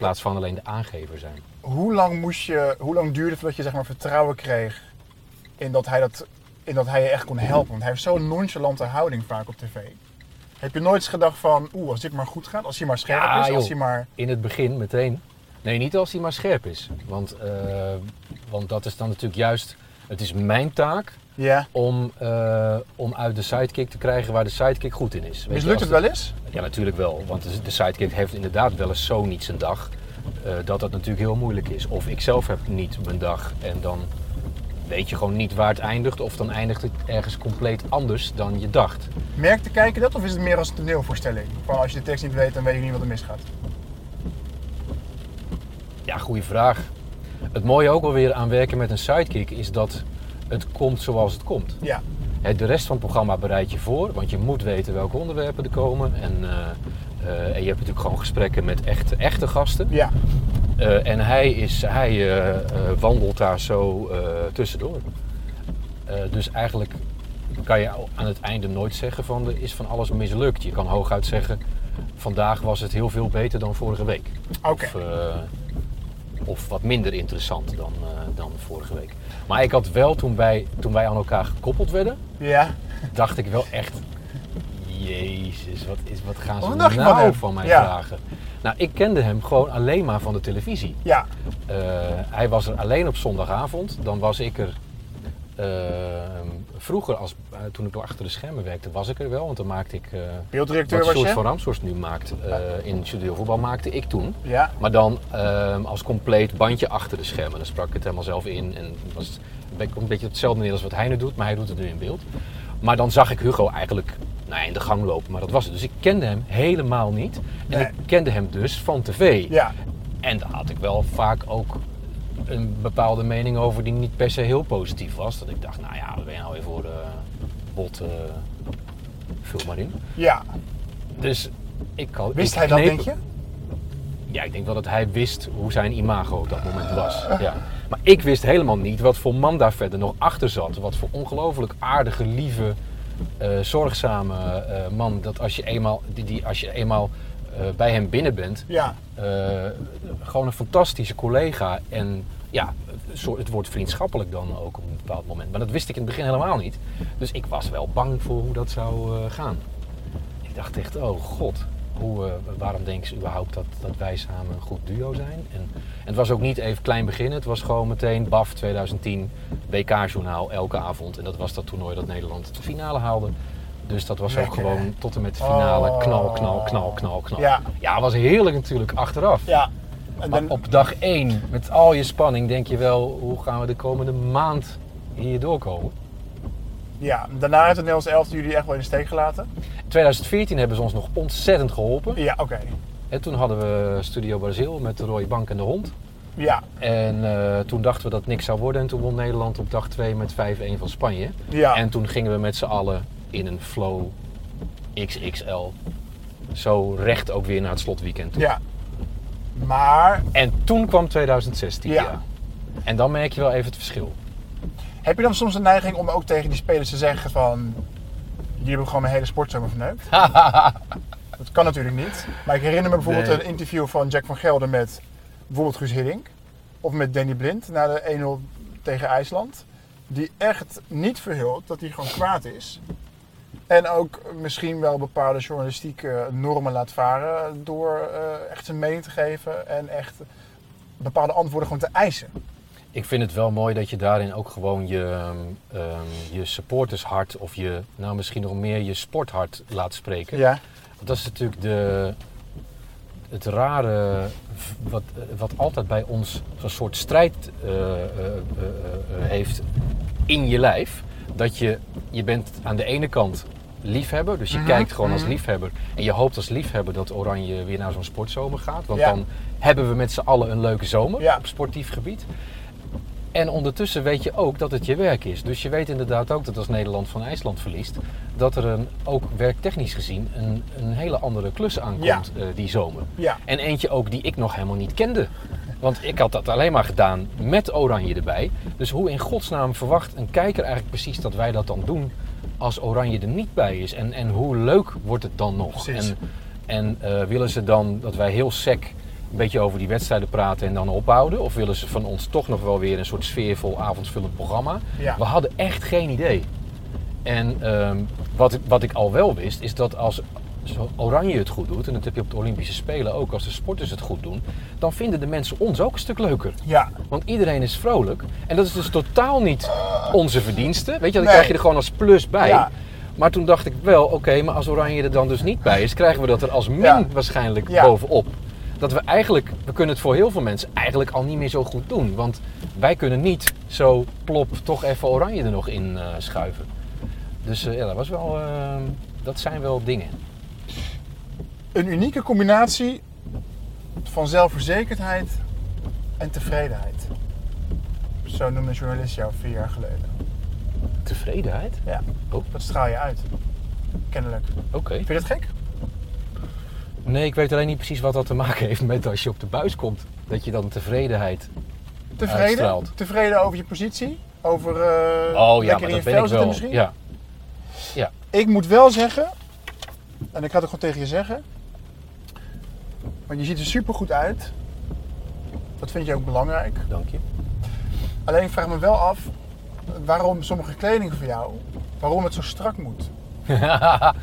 Speaker 3: Plaats van alleen de aangever zijn.
Speaker 2: Hoe lang moest je, hoe lang duurde het voordat je zeg maar vertrouwen kreeg in dat hij dat, in dat hij je echt kon helpen? Want hij heeft zo'n nonchalante houding vaak op tv. Heb je nooit eens gedacht van, oeh, als dit maar goed gaat, als hij maar scherp
Speaker 3: Ja,
Speaker 2: is,
Speaker 3: joh.
Speaker 2: als hij maar...
Speaker 3: In het begin meteen. Nee, niet als hij maar scherp is. Want, eh, want dat is dan natuurlijk juist Het is mijn taak
Speaker 2: Ja.
Speaker 3: om, eh, om uit de sidekick te krijgen waar de sidekick goed in is. Weet je,
Speaker 2: Mislukt het
Speaker 3: de-
Speaker 2: wel eens?
Speaker 3: Ja, natuurlijk wel. Want de, de sidekick heeft inderdaad wel eens zo niet zijn dag. eh, dat dat natuurlijk heel moeilijk is. Of ik zelf heb niet mijn dag en dan weet je gewoon niet waar het eindigt. Of dan eindigt het ergens compleet anders dan je dacht.
Speaker 2: Merkt de kijker dat of is het meer als een toneelvoorstelling? Van als je de tekst niet weet, dan weet je niet wat er misgaat.
Speaker 3: Ja, goede vraag. Het mooie ook alweer aan werken met een sidekick is dat het komt zoals het komt.
Speaker 2: Ja.
Speaker 3: De rest van het programma bereid je voor, want je moet weten welke onderwerpen er komen. En, eh, eh, en je hebt natuurlijk gewoon gesprekken met echte, echte gasten.
Speaker 2: Ja.
Speaker 3: Eh, en hij, is, hij wandelt daar zo tussendoor. Dus eigenlijk kan je aan het einde nooit zeggen van er is van alles mislukt. Je kan hooguit zeggen, vandaag was het heel veel beter dan vorige week.
Speaker 2: Oké.
Speaker 3: Of wat minder interessant dan, eh, dan vorige week. Maar ik had wel, toen wij, toen wij aan elkaar gekoppeld werden,
Speaker 2: Ja.
Speaker 3: dacht ik wel echt... Jezus, wat, is, wat gaan ze nou
Speaker 2: van
Speaker 3: van mij
Speaker 2: Ja.
Speaker 3: vragen? Nou, ik kende hem gewoon alleen maar van de televisie.
Speaker 2: Ja.
Speaker 3: Eh, hij was er alleen op zondagavond. Dan was ik er... eh, vroeger, als, eh, toen ik nog achter de schermen werkte, was ik er wel. Want dan maakte ik... eh
Speaker 2: Beelddirecteur
Speaker 3: wat
Speaker 2: was je?
Speaker 3: van Ramshorst nu maakt eh, in Studio Voetbal, maakte ik toen.
Speaker 2: Ja.
Speaker 3: Maar dan ehm, als compleet bandje achter de schermen. Dan sprak ik het helemaal zelf in. En was een beetje- een beetje hetzelfde neer als wat hij nu doet, maar hij doet het nu in beeld. Maar dan zag ik Hugo eigenlijk nou in de gang lopen, maar dat was het. Dus ik kende hem helemaal niet. En
Speaker 2: Nee.
Speaker 3: ik kende hem dus van tv.
Speaker 2: Ja.
Speaker 3: En daar had ik wel vaak ook een bepaalde mening over die niet per se heel positief was. Dat ik dacht, nou ja, wat ben je nou weer voor eh bot, eh vul maar in.
Speaker 2: Ja.
Speaker 3: Dus ik had,
Speaker 2: Wist
Speaker 3: ik
Speaker 2: hij dat, denk je?
Speaker 3: ja, ik denk wel dat hij wist hoe zijn imago op dat moment was. Ja. Maar ik wist helemaal niet wat voor man daar verder nog achter zat. Wat voor ongelooflijk aardige, lieve, eh, zorgzame man. Dat als je eenmaal, die, die, als je eenmaal bij hem binnen bent,
Speaker 2: Ja.
Speaker 3: eh, gewoon een fantastische collega. En ja, het wordt vriendschappelijk dan ook op een bepaald moment. Maar dat wist ik in het begin helemaal niet. Dus ik was wel bang voor hoe dat zou eh, gaan. Ik dacht echt, oh god, hoe, eh, waarom denken ze überhaupt dat, dat wij samen een goed duo zijn? En, en het was ook niet even klein beginnen, het was gewoon meteen BAF 2010, WK-journaal elke avond. En dat was dat toernooi dat Nederland de finale haalde. Dus dat was ook
Speaker 2: hè?
Speaker 3: gewoon tot en met de finale
Speaker 2: Oh.
Speaker 3: knal, knal, knal, knal, knal.
Speaker 2: Ja.
Speaker 3: Was heerlijk natuurlijk achteraf.
Speaker 2: Ja. En
Speaker 3: Maar
Speaker 2: dan,
Speaker 3: op dag 1, met al je spanning, denk je wel, hoe gaan we de komende maand hier doorkomen?
Speaker 2: ja. Daarna heeft het Nederlands elftal jullie echt wel in de steek gelaten.
Speaker 3: In 2014 hebben ze ons nog ontzettend geholpen.
Speaker 2: Ja, oké.
Speaker 3: En toen hadden we Studio Brazil met de rode bank en de hond.
Speaker 2: Ja.
Speaker 3: En eh, toen dachten we dat het niks zou worden. En toen won Nederland op dag 2 met 5-1 van Spanje.
Speaker 2: Ja.
Speaker 3: En toen gingen we met z'n allen in een flow XXL. Zo recht ook weer naar het slotweekend toe.
Speaker 2: Ja. Maar
Speaker 3: En toen kwam 2016.
Speaker 2: Ja.
Speaker 3: Ja. En dan merk je wel even het verschil.
Speaker 2: heb je dan soms de neiging om ook tegen die spelers te zeggen van... Jullie hebben gewoon mijn hele sportzomer verneukt? dat kan natuurlijk niet. Maar ik herinner me bijvoorbeeld
Speaker 3: Nee.
Speaker 2: een interview van Jack van Gelder met bijvoorbeeld Guus Hiddink. Of met Danny Blind na de 1-0 tegen IJsland. Die echt niet verhult dat hij gewoon kwaad is. En ook misschien wel bepaalde journalistieke normen laat varen door eh, echt zijn mening te geven en echt bepaalde antwoorden gewoon te eisen.
Speaker 3: Ik vind het wel mooi dat je daarin ook gewoon je, ehm, je supportershart of je, nou misschien nog meer je sporthart laat spreken.
Speaker 2: Ja,
Speaker 3: Want Dat is natuurlijk de, het rare wat, wat altijd bij ons zo'n soort strijd eh, eh, heeft in je lijf. Dat je, je bent aan de ene kant liefhebber, dus je
Speaker 2: Mhm,
Speaker 3: kijkt gewoon als
Speaker 2: mhm.
Speaker 3: liefhebber. En je hoopt als liefhebber dat Oranje weer naar zo'n sportzomer gaat. Want
Speaker 2: Ja.
Speaker 3: dan hebben we met z'n allen een leuke zomer
Speaker 2: Ja.
Speaker 3: op sportief gebied. En ondertussen weet je ook dat het je werk is. Dus je weet inderdaad ook dat als Nederland van IJsland verliest, dat er een, ook werktechnisch gezien een, een hele andere klus aankomt
Speaker 2: Ja.
Speaker 3: eh, die zomer.
Speaker 2: ja,
Speaker 3: En eentje ook die ik nog helemaal niet kende. Want ik had dat alleen maar gedaan met Oranje erbij. Dus hoe in godsnaam verwacht een kijker eigenlijk precies dat wij dat dan doen als Oranje er niet bij is? En, en hoe leuk wordt het dan nog?
Speaker 2: Precies.
Speaker 3: En, en eh, willen ze dan dat wij heel sec een beetje over die wedstrijden praten en dan ophouden? Of willen ze van ons toch nog wel weer een soort sfeervol avondvullend programma?
Speaker 2: Ja.
Speaker 3: We hadden echt geen idee. En ehm, wat, ik- wat ik al wel wist, is dat als zo oranje het goed doet, en dat heb je op de Olympische Spelen ook, als de sporters het goed doen, dan vinden de mensen ons ook een stuk leuker.
Speaker 2: Ja,
Speaker 3: Want iedereen is vrolijk. En dat is dus totaal niet onze verdienste. Weet je, dan
Speaker 2: Nee.
Speaker 3: krijg je er gewoon als plus bij.
Speaker 2: Ja.
Speaker 3: Maar toen dacht ik wel, oké, maar als Oranje er dan dus niet bij is, krijgen we dat er als min
Speaker 2: Ja.
Speaker 3: waarschijnlijk
Speaker 2: Ja.
Speaker 3: bovenop. Dat we eigenlijk, we kunnen het voor heel veel mensen eigenlijk al niet meer zo goed doen. Want wij kunnen niet zo plop toch even Oranje er nog in eh, schuiven. Dus eh, ja, dat was wel, eh, dat zijn wel dingen.
Speaker 2: Een unieke combinatie van zelfverzekerdheid en tevredenheid. Zo noemde een journalist jou vier jaar geleden.
Speaker 3: Tevredenheid?
Speaker 2: Ja,
Speaker 3: Oh.
Speaker 2: dat straal je uit. Kennelijk.
Speaker 3: Oké.
Speaker 2: Vind je dat gek?
Speaker 3: Nee, ik weet alleen niet precies wat dat te maken heeft met als je op de buis komt. Dat je dan tevredenheid
Speaker 2: Tevreden?
Speaker 3: Uitstraalt.
Speaker 2: Tevreden over je positie? Over eh
Speaker 3: oh ja,
Speaker 2: lekker
Speaker 3: maar
Speaker 2: in je vel
Speaker 3: ik
Speaker 2: zitten
Speaker 3: wel.
Speaker 2: misschien?
Speaker 3: Ja.
Speaker 2: Ik moet wel zeggen, en ik ga het ook gewoon tegen je zeggen, want je ziet er super goed uit. Dat vind je ook belangrijk.
Speaker 3: Dank je.
Speaker 2: Alleen ik vraag me wel af waarom sommige kleding voor jou, waarom het zo strak moet.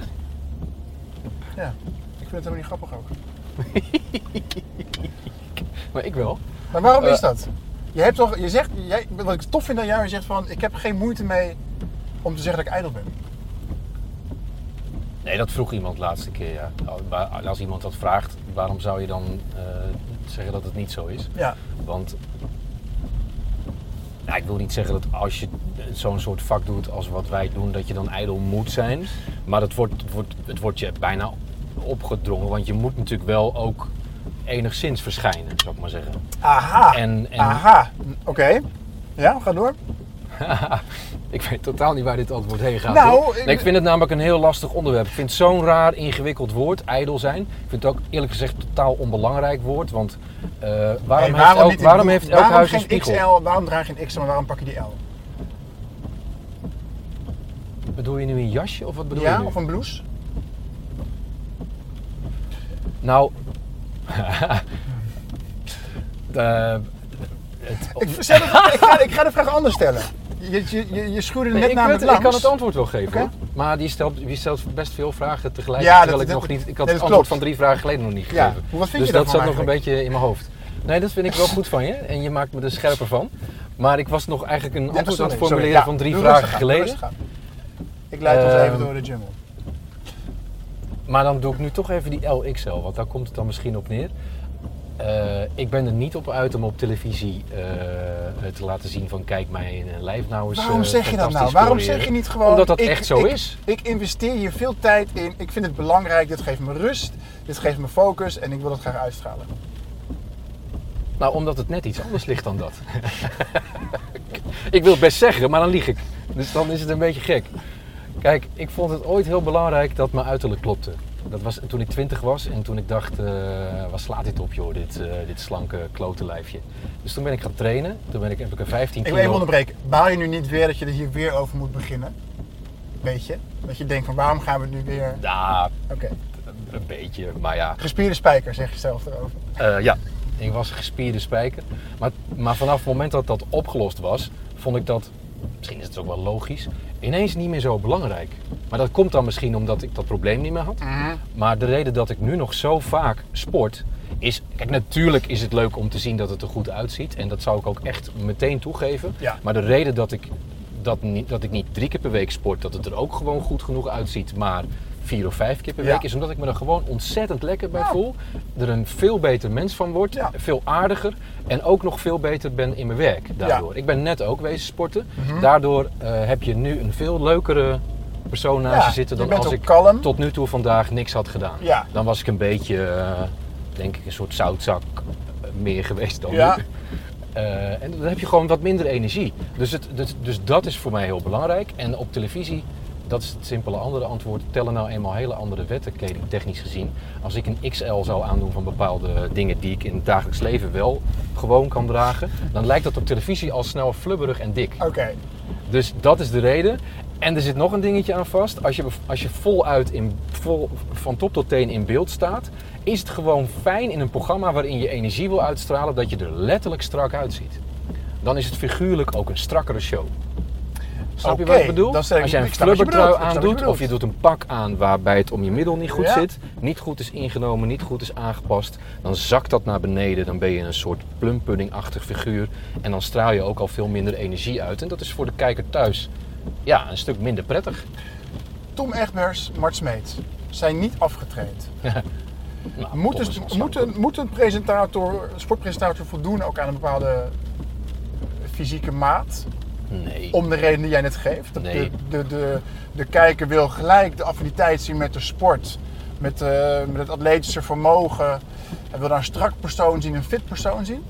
Speaker 2: Ja, ik vind het helemaal niet grappig ook.
Speaker 3: maar ik wel.
Speaker 2: Maar waarom
Speaker 3: Eh.
Speaker 2: is dat? Je hebt toch, je zegt, jij, wat ik tof vind aan jou, je zegt van, ik heb geen moeite mee om te zeggen dat ik ijdel ben.
Speaker 3: Nee, dat vroeg iemand de laatste keer. Ja. Als iemand dat vraagt, waarom zou je dan eh, zeggen dat het niet zo is?
Speaker 2: Ja,
Speaker 3: Want nou, ik wil niet zeggen dat als je zo'n soort vak doet als wat wij doen, dat je dan ijdel moet zijn. Maar het wordt, het wordt, het wordt je bijna opgedrongen, want je moet natuurlijk wel ook enigszins verschijnen, zou ik maar zeggen.
Speaker 2: aha,
Speaker 3: En, en
Speaker 2: aha, oké. Ja, ga door.
Speaker 3: ik weet totaal niet waar dit antwoord heen gaat.
Speaker 2: Nou,
Speaker 3: Nee, ik vind het namelijk een heel lastig onderwerp. Ik vind het zo'n raar, ingewikkeld woord, ijdel zijn. Ik vind het ook eerlijk gezegd een totaal onbelangrijk woord. Want eh, waarom, heeft elk, waarom heeft elk
Speaker 2: waarom
Speaker 3: huis een spiegel?
Speaker 2: XL, waarom draag je een XL en waarom pak je die L?
Speaker 3: Bedoel je nu een jasje of wat bedoel je
Speaker 2: Ja, of een blouse?
Speaker 3: Nou. de, het,
Speaker 2: Ik, stel het- ik, ga, ik ga de vraag anders stellen. Je, je, je, je schuurde
Speaker 3: Nee,
Speaker 2: net
Speaker 3: ik,
Speaker 2: namelijk
Speaker 3: kan het antwoord wel geven. Maar die stelt, die stelt best veel vragen tegelijk.
Speaker 2: Ja,
Speaker 3: terwijl
Speaker 2: dat-
Speaker 3: ik nog niet. Ik had
Speaker 2: nee,
Speaker 3: het antwoord
Speaker 2: klopt.
Speaker 3: van drie vragen geleden nog niet
Speaker 2: Ja,
Speaker 3: gegeven.
Speaker 2: wat vind
Speaker 3: dus
Speaker 2: je
Speaker 3: dat zat nog een beetje in mijn hoofd. Nee, dat vind ik wel goed van je. En je maakt me er scherper van. Maar ik was nog eigenlijk een antwoord
Speaker 2: sorry,
Speaker 3: aan het formuleren van drie vragen geleden.
Speaker 2: Ik leid ons
Speaker 3: Ehm,
Speaker 2: even door de jungle.
Speaker 3: Maar dan doe ik nu toch even die LXL, want daar komt het dan misschien op neer. Eh, ik ben er niet op uit om op televisie eh, te laten zien van kijk mij lijf nou eens
Speaker 2: Waarom
Speaker 3: eh,
Speaker 2: zeg je dat nou? Waarom zeg je niet gewoon...
Speaker 3: Omdat dat
Speaker 2: ik-
Speaker 3: echt zo
Speaker 2: ik-
Speaker 3: is.
Speaker 2: Ik investeer hier veel tijd in. Ik vind het belangrijk. Dit geeft me rust. Dit geeft me focus. En ik wil het graag uitstralen.
Speaker 3: Nou, omdat het net iets anders ligt dan dat. ik wil het best zeggen, maar dan lieg ik. Dus dan is het een beetje gek. Kijk, ik vond het ooit heel belangrijk dat mijn uiterlijk klopte. Dat was toen ik twintig was en toen ik dacht, eh waar slaat dit op joh, dit, eh, dit slanke klote lijfje. Dus toen ben ik gaan trainen. Toen ben ik, heb ik een 15
Speaker 2: Ik
Speaker 3: kilo...
Speaker 2: wil even onderbreken. Baal je nu niet weer dat je er hier weer over moet beginnen? Weet je? Dat je denkt van waarom gaan we nu weer...
Speaker 3: Ja,
Speaker 2: Oké.
Speaker 3: een beetje, maar ja.
Speaker 2: Gespierde spijker zeg je zelf erover.
Speaker 3: Eh, ja, ik was een gespierde spijker. Maar, maar vanaf het moment dat dat opgelost was, vond ik dat, misschien is het ook wel logisch, ineens niet meer zo belangrijk. Maar dat komt dan misschien omdat ik dat probleem niet meer had. Maar de reden dat ik nu nog zo vaak sport, is... Kijk, natuurlijk is het leuk om te zien dat het er goed uitziet. En dat zou ik ook echt meteen toegeven.
Speaker 2: Ja.
Speaker 3: Maar de reden dat ik, dat, niet, dat ik niet drie keer per week sport, dat het er ook gewoon goed genoeg uitziet, maar vier of vijf keer per week, is omdat ik me er gewoon ontzettend lekker bij voel. Er een veel beter mens van word, veel aardiger en ook nog veel beter ben in mijn werk daardoor. Ik ben net ook wezen sporten.
Speaker 2: Mhm.
Speaker 3: Daardoor eh, heb je nu een veel leukere persoon naast
Speaker 2: Ja,
Speaker 3: je zitten dan als ik
Speaker 2: kalm.
Speaker 3: tot nu toe vandaag niks had gedaan.
Speaker 2: Ja.
Speaker 3: Dan was ik een beetje, eh, denk ik, een soort zoutzak eh, meer geweest dan nu. En dan heb je gewoon wat minder energie. Dus, het, dus, dus dat is voor mij heel belangrijk. En op televisie, dat is het simpele andere antwoord, tellen nou eenmaal hele andere wetten, kledingtechnisch gezien. Als ik een XL zou aandoen van bepaalde dingen die ik in het dagelijks leven wel gewoon kan dragen, dan lijkt dat op televisie al snel flubberig en dik.
Speaker 2: Oké.
Speaker 3: Dus dat is de reden. En er zit nog een dingetje aan vast. Als je, als je voluit in, vol, van top tot teen in beeld staat, is het gewoon fijn in een programma waarin je energie wil uitstralen dat je er letterlijk strak uitziet. Dan is het figuurlijk ook een strakkere show. Snap je wat ik bedoel?
Speaker 2: dan stel ik-
Speaker 3: Als jij een flubbertrui
Speaker 2: je
Speaker 3: aandoet of je doet een pak aan waarbij het om je middel niet goed
Speaker 2: Ja.
Speaker 3: zit, niet goed is ingenomen, niet goed is aangepast, dan zakt dat naar beneden. Dan ben je een soort plumpudding-achtig figuur en dan straal je ook al veel minder energie uit. En dat is voor de kijker thuis ja, een stuk minder prettig.
Speaker 2: Tom Egbers, Mart Smeets zijn niet afgetraind.
Speaker 3: Nou,
Speaker 2: Moet, dus, een, moet een presentator, sportpresentator voldoen ook aan een bepaalde fysieke maat?
Speaker 3: Nee.
Speaker 2: Om de reden die jij net geeft. Dat
Speaker 3: Nee.
Speaker 2: De, de, de, de kijker wil gelijk de affiniteit zien met de sport. Met, eh, met het atletische vermogen. Hij wil daar een strak persoon zien, een fit persoon zien.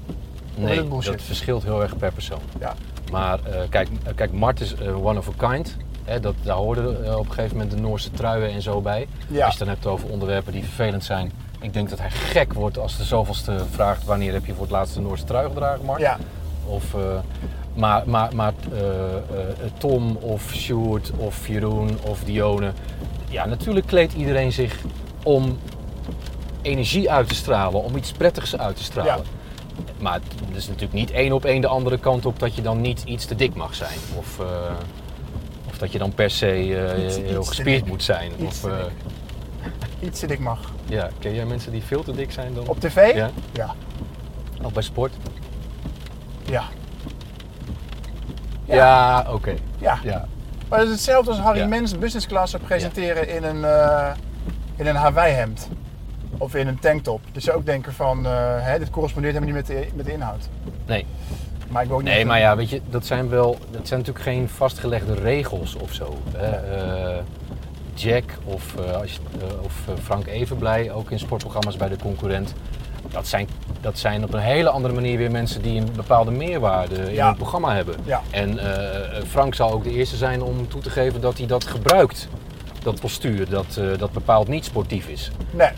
Speaker 3: Nee, dat verschilt heel erg per persoon.
Speaker 2: Ja.
Speaker 3: Maar eh, kijk, eh, kijk, Mart is one of a kind. Hè, dat, daar hoorden op een gegeven moment de Noorse truien en zo bij.
Speaker 2: Ja.
Speaker 3: Als je het dan hebt over onderwerpen die vervelend zijn. Ik denk dat hij gek wordt als de zoveelste vraagt wanneer heb je voor het laatst de Noorse trui gedragen, Mart?
Speaker 2: Ja,
Speaker 3: Of, maar maar, maar eh, eh, Tom of Sjoerd of Jeroen of Dione. Ja, natuurlijk kleedt iedereen zich om energie uit te stralen, om iets prettigs uit te stralen. Maar het is natuurlijk niet één op één de andere kant op dat je dan niet iets te dik mag zijn. Of, eh, of dat je dan per se
Speaker 2: Iets-
Speaker 3: heel
Speaker 2: iets te
Speaker 3: gespierd
Speaker 2: dik.
Speaker 3: moet zijn.
Speaker 2: Iets
Speaker 3: Of,
Speaker 2: te dik. iets dat ik mag.
Speaker 3: ja, ken jij mensen die veel te dik zijn dan?
Speaker 2: Op tv?
Speaker 3: Ja,
Speaker 2: Ja.
Speaker 3: ook bij sport?
Speaker 2: Ja. Ja.
Speaker 3: Ja, oké.
Speaker 2: ja.
Speaker 3: Ja.
Speaker 2: Maar het is hetzelfde als Harry
Speaker 3: Ja.
Speaker 2: Mens business class zou presenteren in een, eh in een Hawaii hemd. Of in een tanktop. Dus je ook denken van, eh, hè, dit correspondeert helemaal niet met de, met de inhoud.
Speaker 3: Nee.
Speaker 2: Maar ik wil ook niet
Speaker 3: Nee, maar ja, weet je, dat zijn wel, dat zijn natuurlijk geen vastgelegde regels of zo. Eh, Jack of, als je, of Frank Evenblij, ook in sportprogramma's bij de concurrent. Dat zijn, dat zijn op een hele andere manier weer mensen die een bepaalde meerwaarde in
Speaker 2: Ja.
Speaker 3: hun programma hebben.
Speaker 2: Ja.
Speaker 3: En eh, Frank zal ook de eerste zijn om toe te geven dat hij dat gebruikt. Dat postuur, dat, eh, dat bepaald niet sportief is.
Speaker 2: Nee,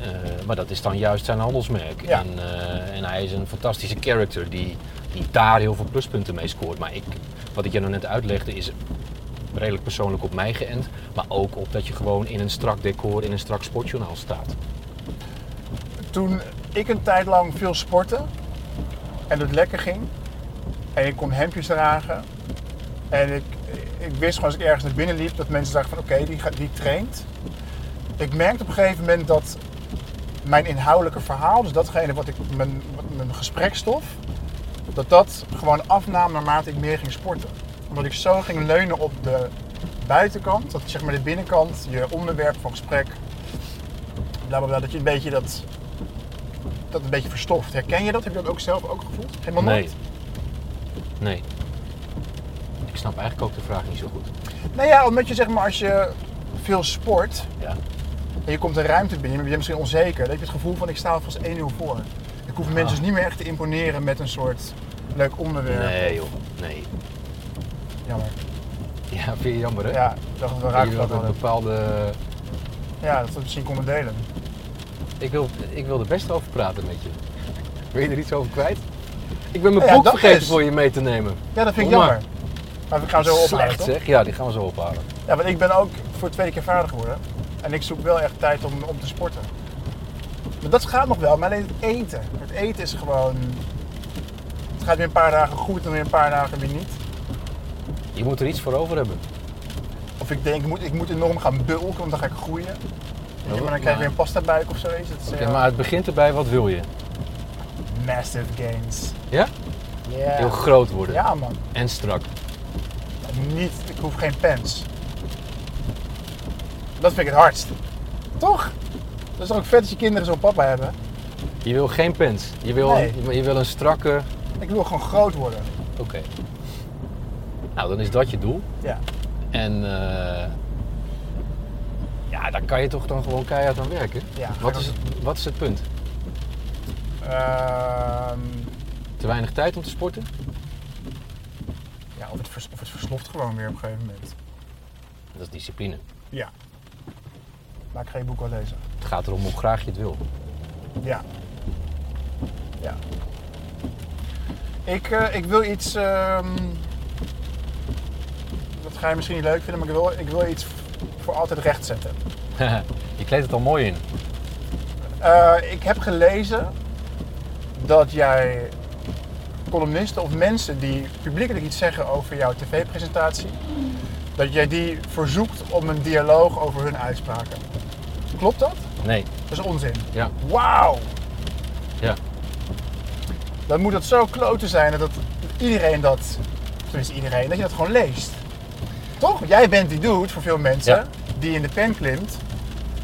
Speaker 3: Eh, maar dat is dan juist zijn handelsmerk.
Speaker 2: Ja.
Speaker 3: En, en hij is een fantastische character die, die daar heel veel pluspunten mee scoort. Maar ik, wat ik je nou net uitlegde is redelijk persoonlijk op mij geënt. Maar ook op dat je gewoon in een strak decor, in een strak sportjournaal staat.
Speaker 2: Toen ik een tijd lang veel sportte en het lekker ging en ik kon hemdjes dragen en ik, ik wist gewoon als ik ergens naar binnen liep dat mensen dachten van oké, die, die traint. Ik merkte op een gegeven moment dat mijn inhoudelijke verhaal, dus datgene wat ik, mijn, mijn gesprekstof, dat dat gewoon afnam naarmate ik meer ging sporten. Omdat ik zo ging leunen op de buitenkant, dat zeg maar de binnenkant, je onderwerp van gesprek, bla bla bla, dat je een beetje dat, dat een beetje verstoft. Herken je dat? Heb je dat ook zelf ook gevoeld? Helemaal
Speaker 3: Nee.
Speaker 2: nooit?
Speaker 3: Nee. Ik snap eigenlijk ook de vraag niet zo goed.
Speaker 2: Nou ja, omdat je zeg maar als je veel sport
Speaker 3: Ja.
Speaker 2: en je komt een ruimte binnen, je bent misschien onzeker, dan heb je het gevoel van ik sta alvast 1-0 voor. Ik hoef mensen
Speaker 3: Ah.
Speaker 2: dus niet meer echt te imponeren met een soort leuk onderwerp.
Speaker 3: Nee joh, nee.
Speaker 2: Jammer.
Speaker 3: Ja, vind je jammer hè?
Speaker 2: Ja, ik dacht dat we
Speaker 3: je
Speaker 2: dat
Speaker 3: een bepaalde...
Speaker 2: Ja, dat we misschien konden delen.
Speaker 3: Ik wil, ik wil er best over praten met je. Wil je er iets over kwijt? Ik ben mijn
Speaker 2: Ja,
Speaker 3: boek vergeten
Speaker 2: is-
Speaker 3: voor je mee te nemen.
Speaker 2: Ja, dat vind ik
Speaker 3: Kom maar.
Speaker 2: jammer. Maar we gaan zo ophalen,
Speaker 3: Slecht
Speaker 2: toch?
Speaker 3: zeg. Ja, die gaan we zo ophalen.
Speaker 2: Ja, want ik ben ook voor de tweede keer vader geworden. En ik zoek wel echt tijd om, om te sporten. Maar dat gaat nog wel, maar alleen het eten. Het eten is gewoon... Het gaat weer een paar dagen goed en weer een paar dagen weer niet.
Speaker 3: Je moet er iets voor over hebben.
Speaker 2: Of ik denk, ik moet, ik moet enorm gaan bulken, want dan ga ik groeien.
Speaker 3: Ja,
Speaker 2: maar dan krijg je weer een pasta buik of zo. Is het,
Speaker 3: Oké,
Speaker 2: eh,
Speaker 3: maar het begint erbij, wat wil je?
Speaker 2: Massive gains.
Speaker 3: Ja?
Speaker 2: Ja.
Speaker 3: Heel groot worden.
Speaker 2: Ja man.
Speaker 3: En strak.
Speaker 2: Niet, ik hoef geen pens. Dat vind ik het hardst. Toch? Dat is toch ook vet als je kinderen zo'n papa hebben.
Speaker 3: Je wil geen pens. Je wil,
Speaker 2: Nee.
Speaker 3: je wil een strakke...
Speaker 2: Ik wil gewoon groot worden.
Speaker 3: Oké. Nou, dan is dat je doel.
Speaker 2: Ja.
Speaker 3: En eh, ja, daar kan je toch dan gewoon keihard aan werken.
Speaker 2: Ja,
Speaker 3: Wat is, het, wat is het punt?
Speaker 2: Ehm,
Speaker 3: Te weinig tijd om te sporten?
Speaker 2: ja, of het, vers- of het versloft gewoon weer op een gegeven moment.
Speaker 3: Dat is discipline.
Speaker 2: Ja. Maar ik je boek wel lezen.
Speaker 3: Het gaat erom hoe graag je het wil.
Speaker 2: Ja. Ja. Ik, eh, ik wil iets. ehm, dat ga je misschien niet leuk vinden, maar ik wil, ik wil iets voor altijd recht zetten.
Speaker 3: je kleedt het al mooi in.
Speaker 2: Eh, ik heb gelezen dat jij columnisten of mensen die publiekelijk iets zeggen over jouw tv-presentatie, dat jij die verzoekt om een dialoog over hun uitspraken. Klopt dat?
Speaker 3: Nee.
Speaker 2: Dat is onzin.
Speaker 3: Ja.
Speaker 2: Wauw!
Speaker 3: Ja.
Speaker 2: Dan moet het zo kloten zijn dat iedereen dat, tenminste iedereen, dat je dat gewoon leest. Toch? Jij bent die dude voor veel mensen
Speaker 3: Ja.
Speaker 2: die in de pen klimt.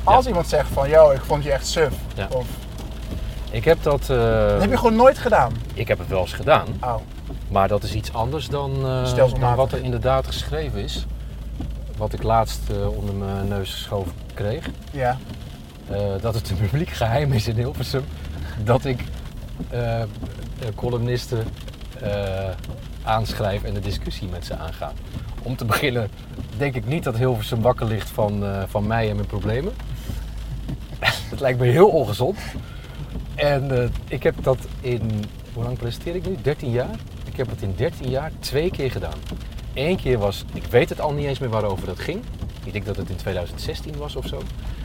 Speaker 2: Als
Speaker 3: Ja.
Speaker 2: iemand zegt van, yo, ik vond je echt suf.
Speaker 3: Ja.
Speaker 2: Of,
Speaker 3: Ik heb dat... eh,
Speaker 2: dat heb je gewoon nooit gedaan.
Speaker 3: Ik heb het wel eens gedaan.
Speaker 2: Oh.
Speaker 3: Maar dat is iets anders dan, dan wat er inderdaad geschreven is. Wat ik laatst eh, onder mijn neus geschoven kreeg.
Speaker 2: Ja.
Speaker 3: Dat het een publiek geheim is in Hilversum. Dat ik columnisten aanschrijf en de discussie met ze aanga. Om te beginnen denk ik niet dat Hilversum wakker ligt van, eh, van mij en mijn problemen. Het lijkt me heel ongezond. En eh, ik heb dat in, hoe lang presteer ik nu? 13 jaar? Ik heb het in 13 jaar twee keer gedaan. Eén keer was, ik weet het al niet eens meer waarover dat ging. Ik denk dat het in 2016 was of zo.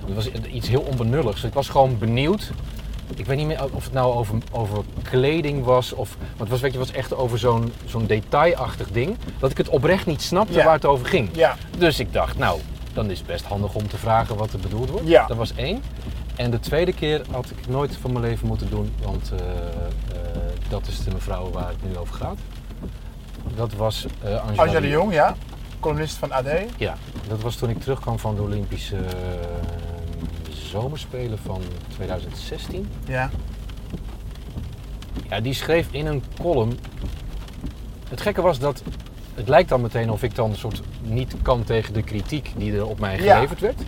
Speaker 3: Het was iets heel onbenulligs. Ik was gewoon benieuwd. Ik weet niet meer of het nou over, over kleding was of. Want het was, weet je, was echt over zo'n zo'n detailachtig ding. Dat ik het oprecht niet snapte
Speaker 2: Ja.
Speaker 3: waar het over ging.
Speaker 2: Ja.
Speaker 3: Dus ik dacht, nou, dan is het best handig om te vragen wat er bedoeld wordt.
Speaker 2: Ja.
Speaker 3: Dat was één. En de tweede keer had ik nooit van mijn leven moeten doen, want eh, eh, dat is de mevrouw waar het nu over gaat. Dat was eh Angela,
Speaker 2: Angela de Jong, ja. Columnist van AD.
Speaker 3: Ja, dat was toen ik terugkwam van de Olympische Zomerspelen van 2016.
Speaker 2: Ja.
Speaker 3: Ja, die schreef in een column. Het gekke was dat het lijkt dan meteen of ik dan een soort niet kan tegen de kritiek die er op mij
Speaker 2: Ja.
Speaker 3: geleverd werd.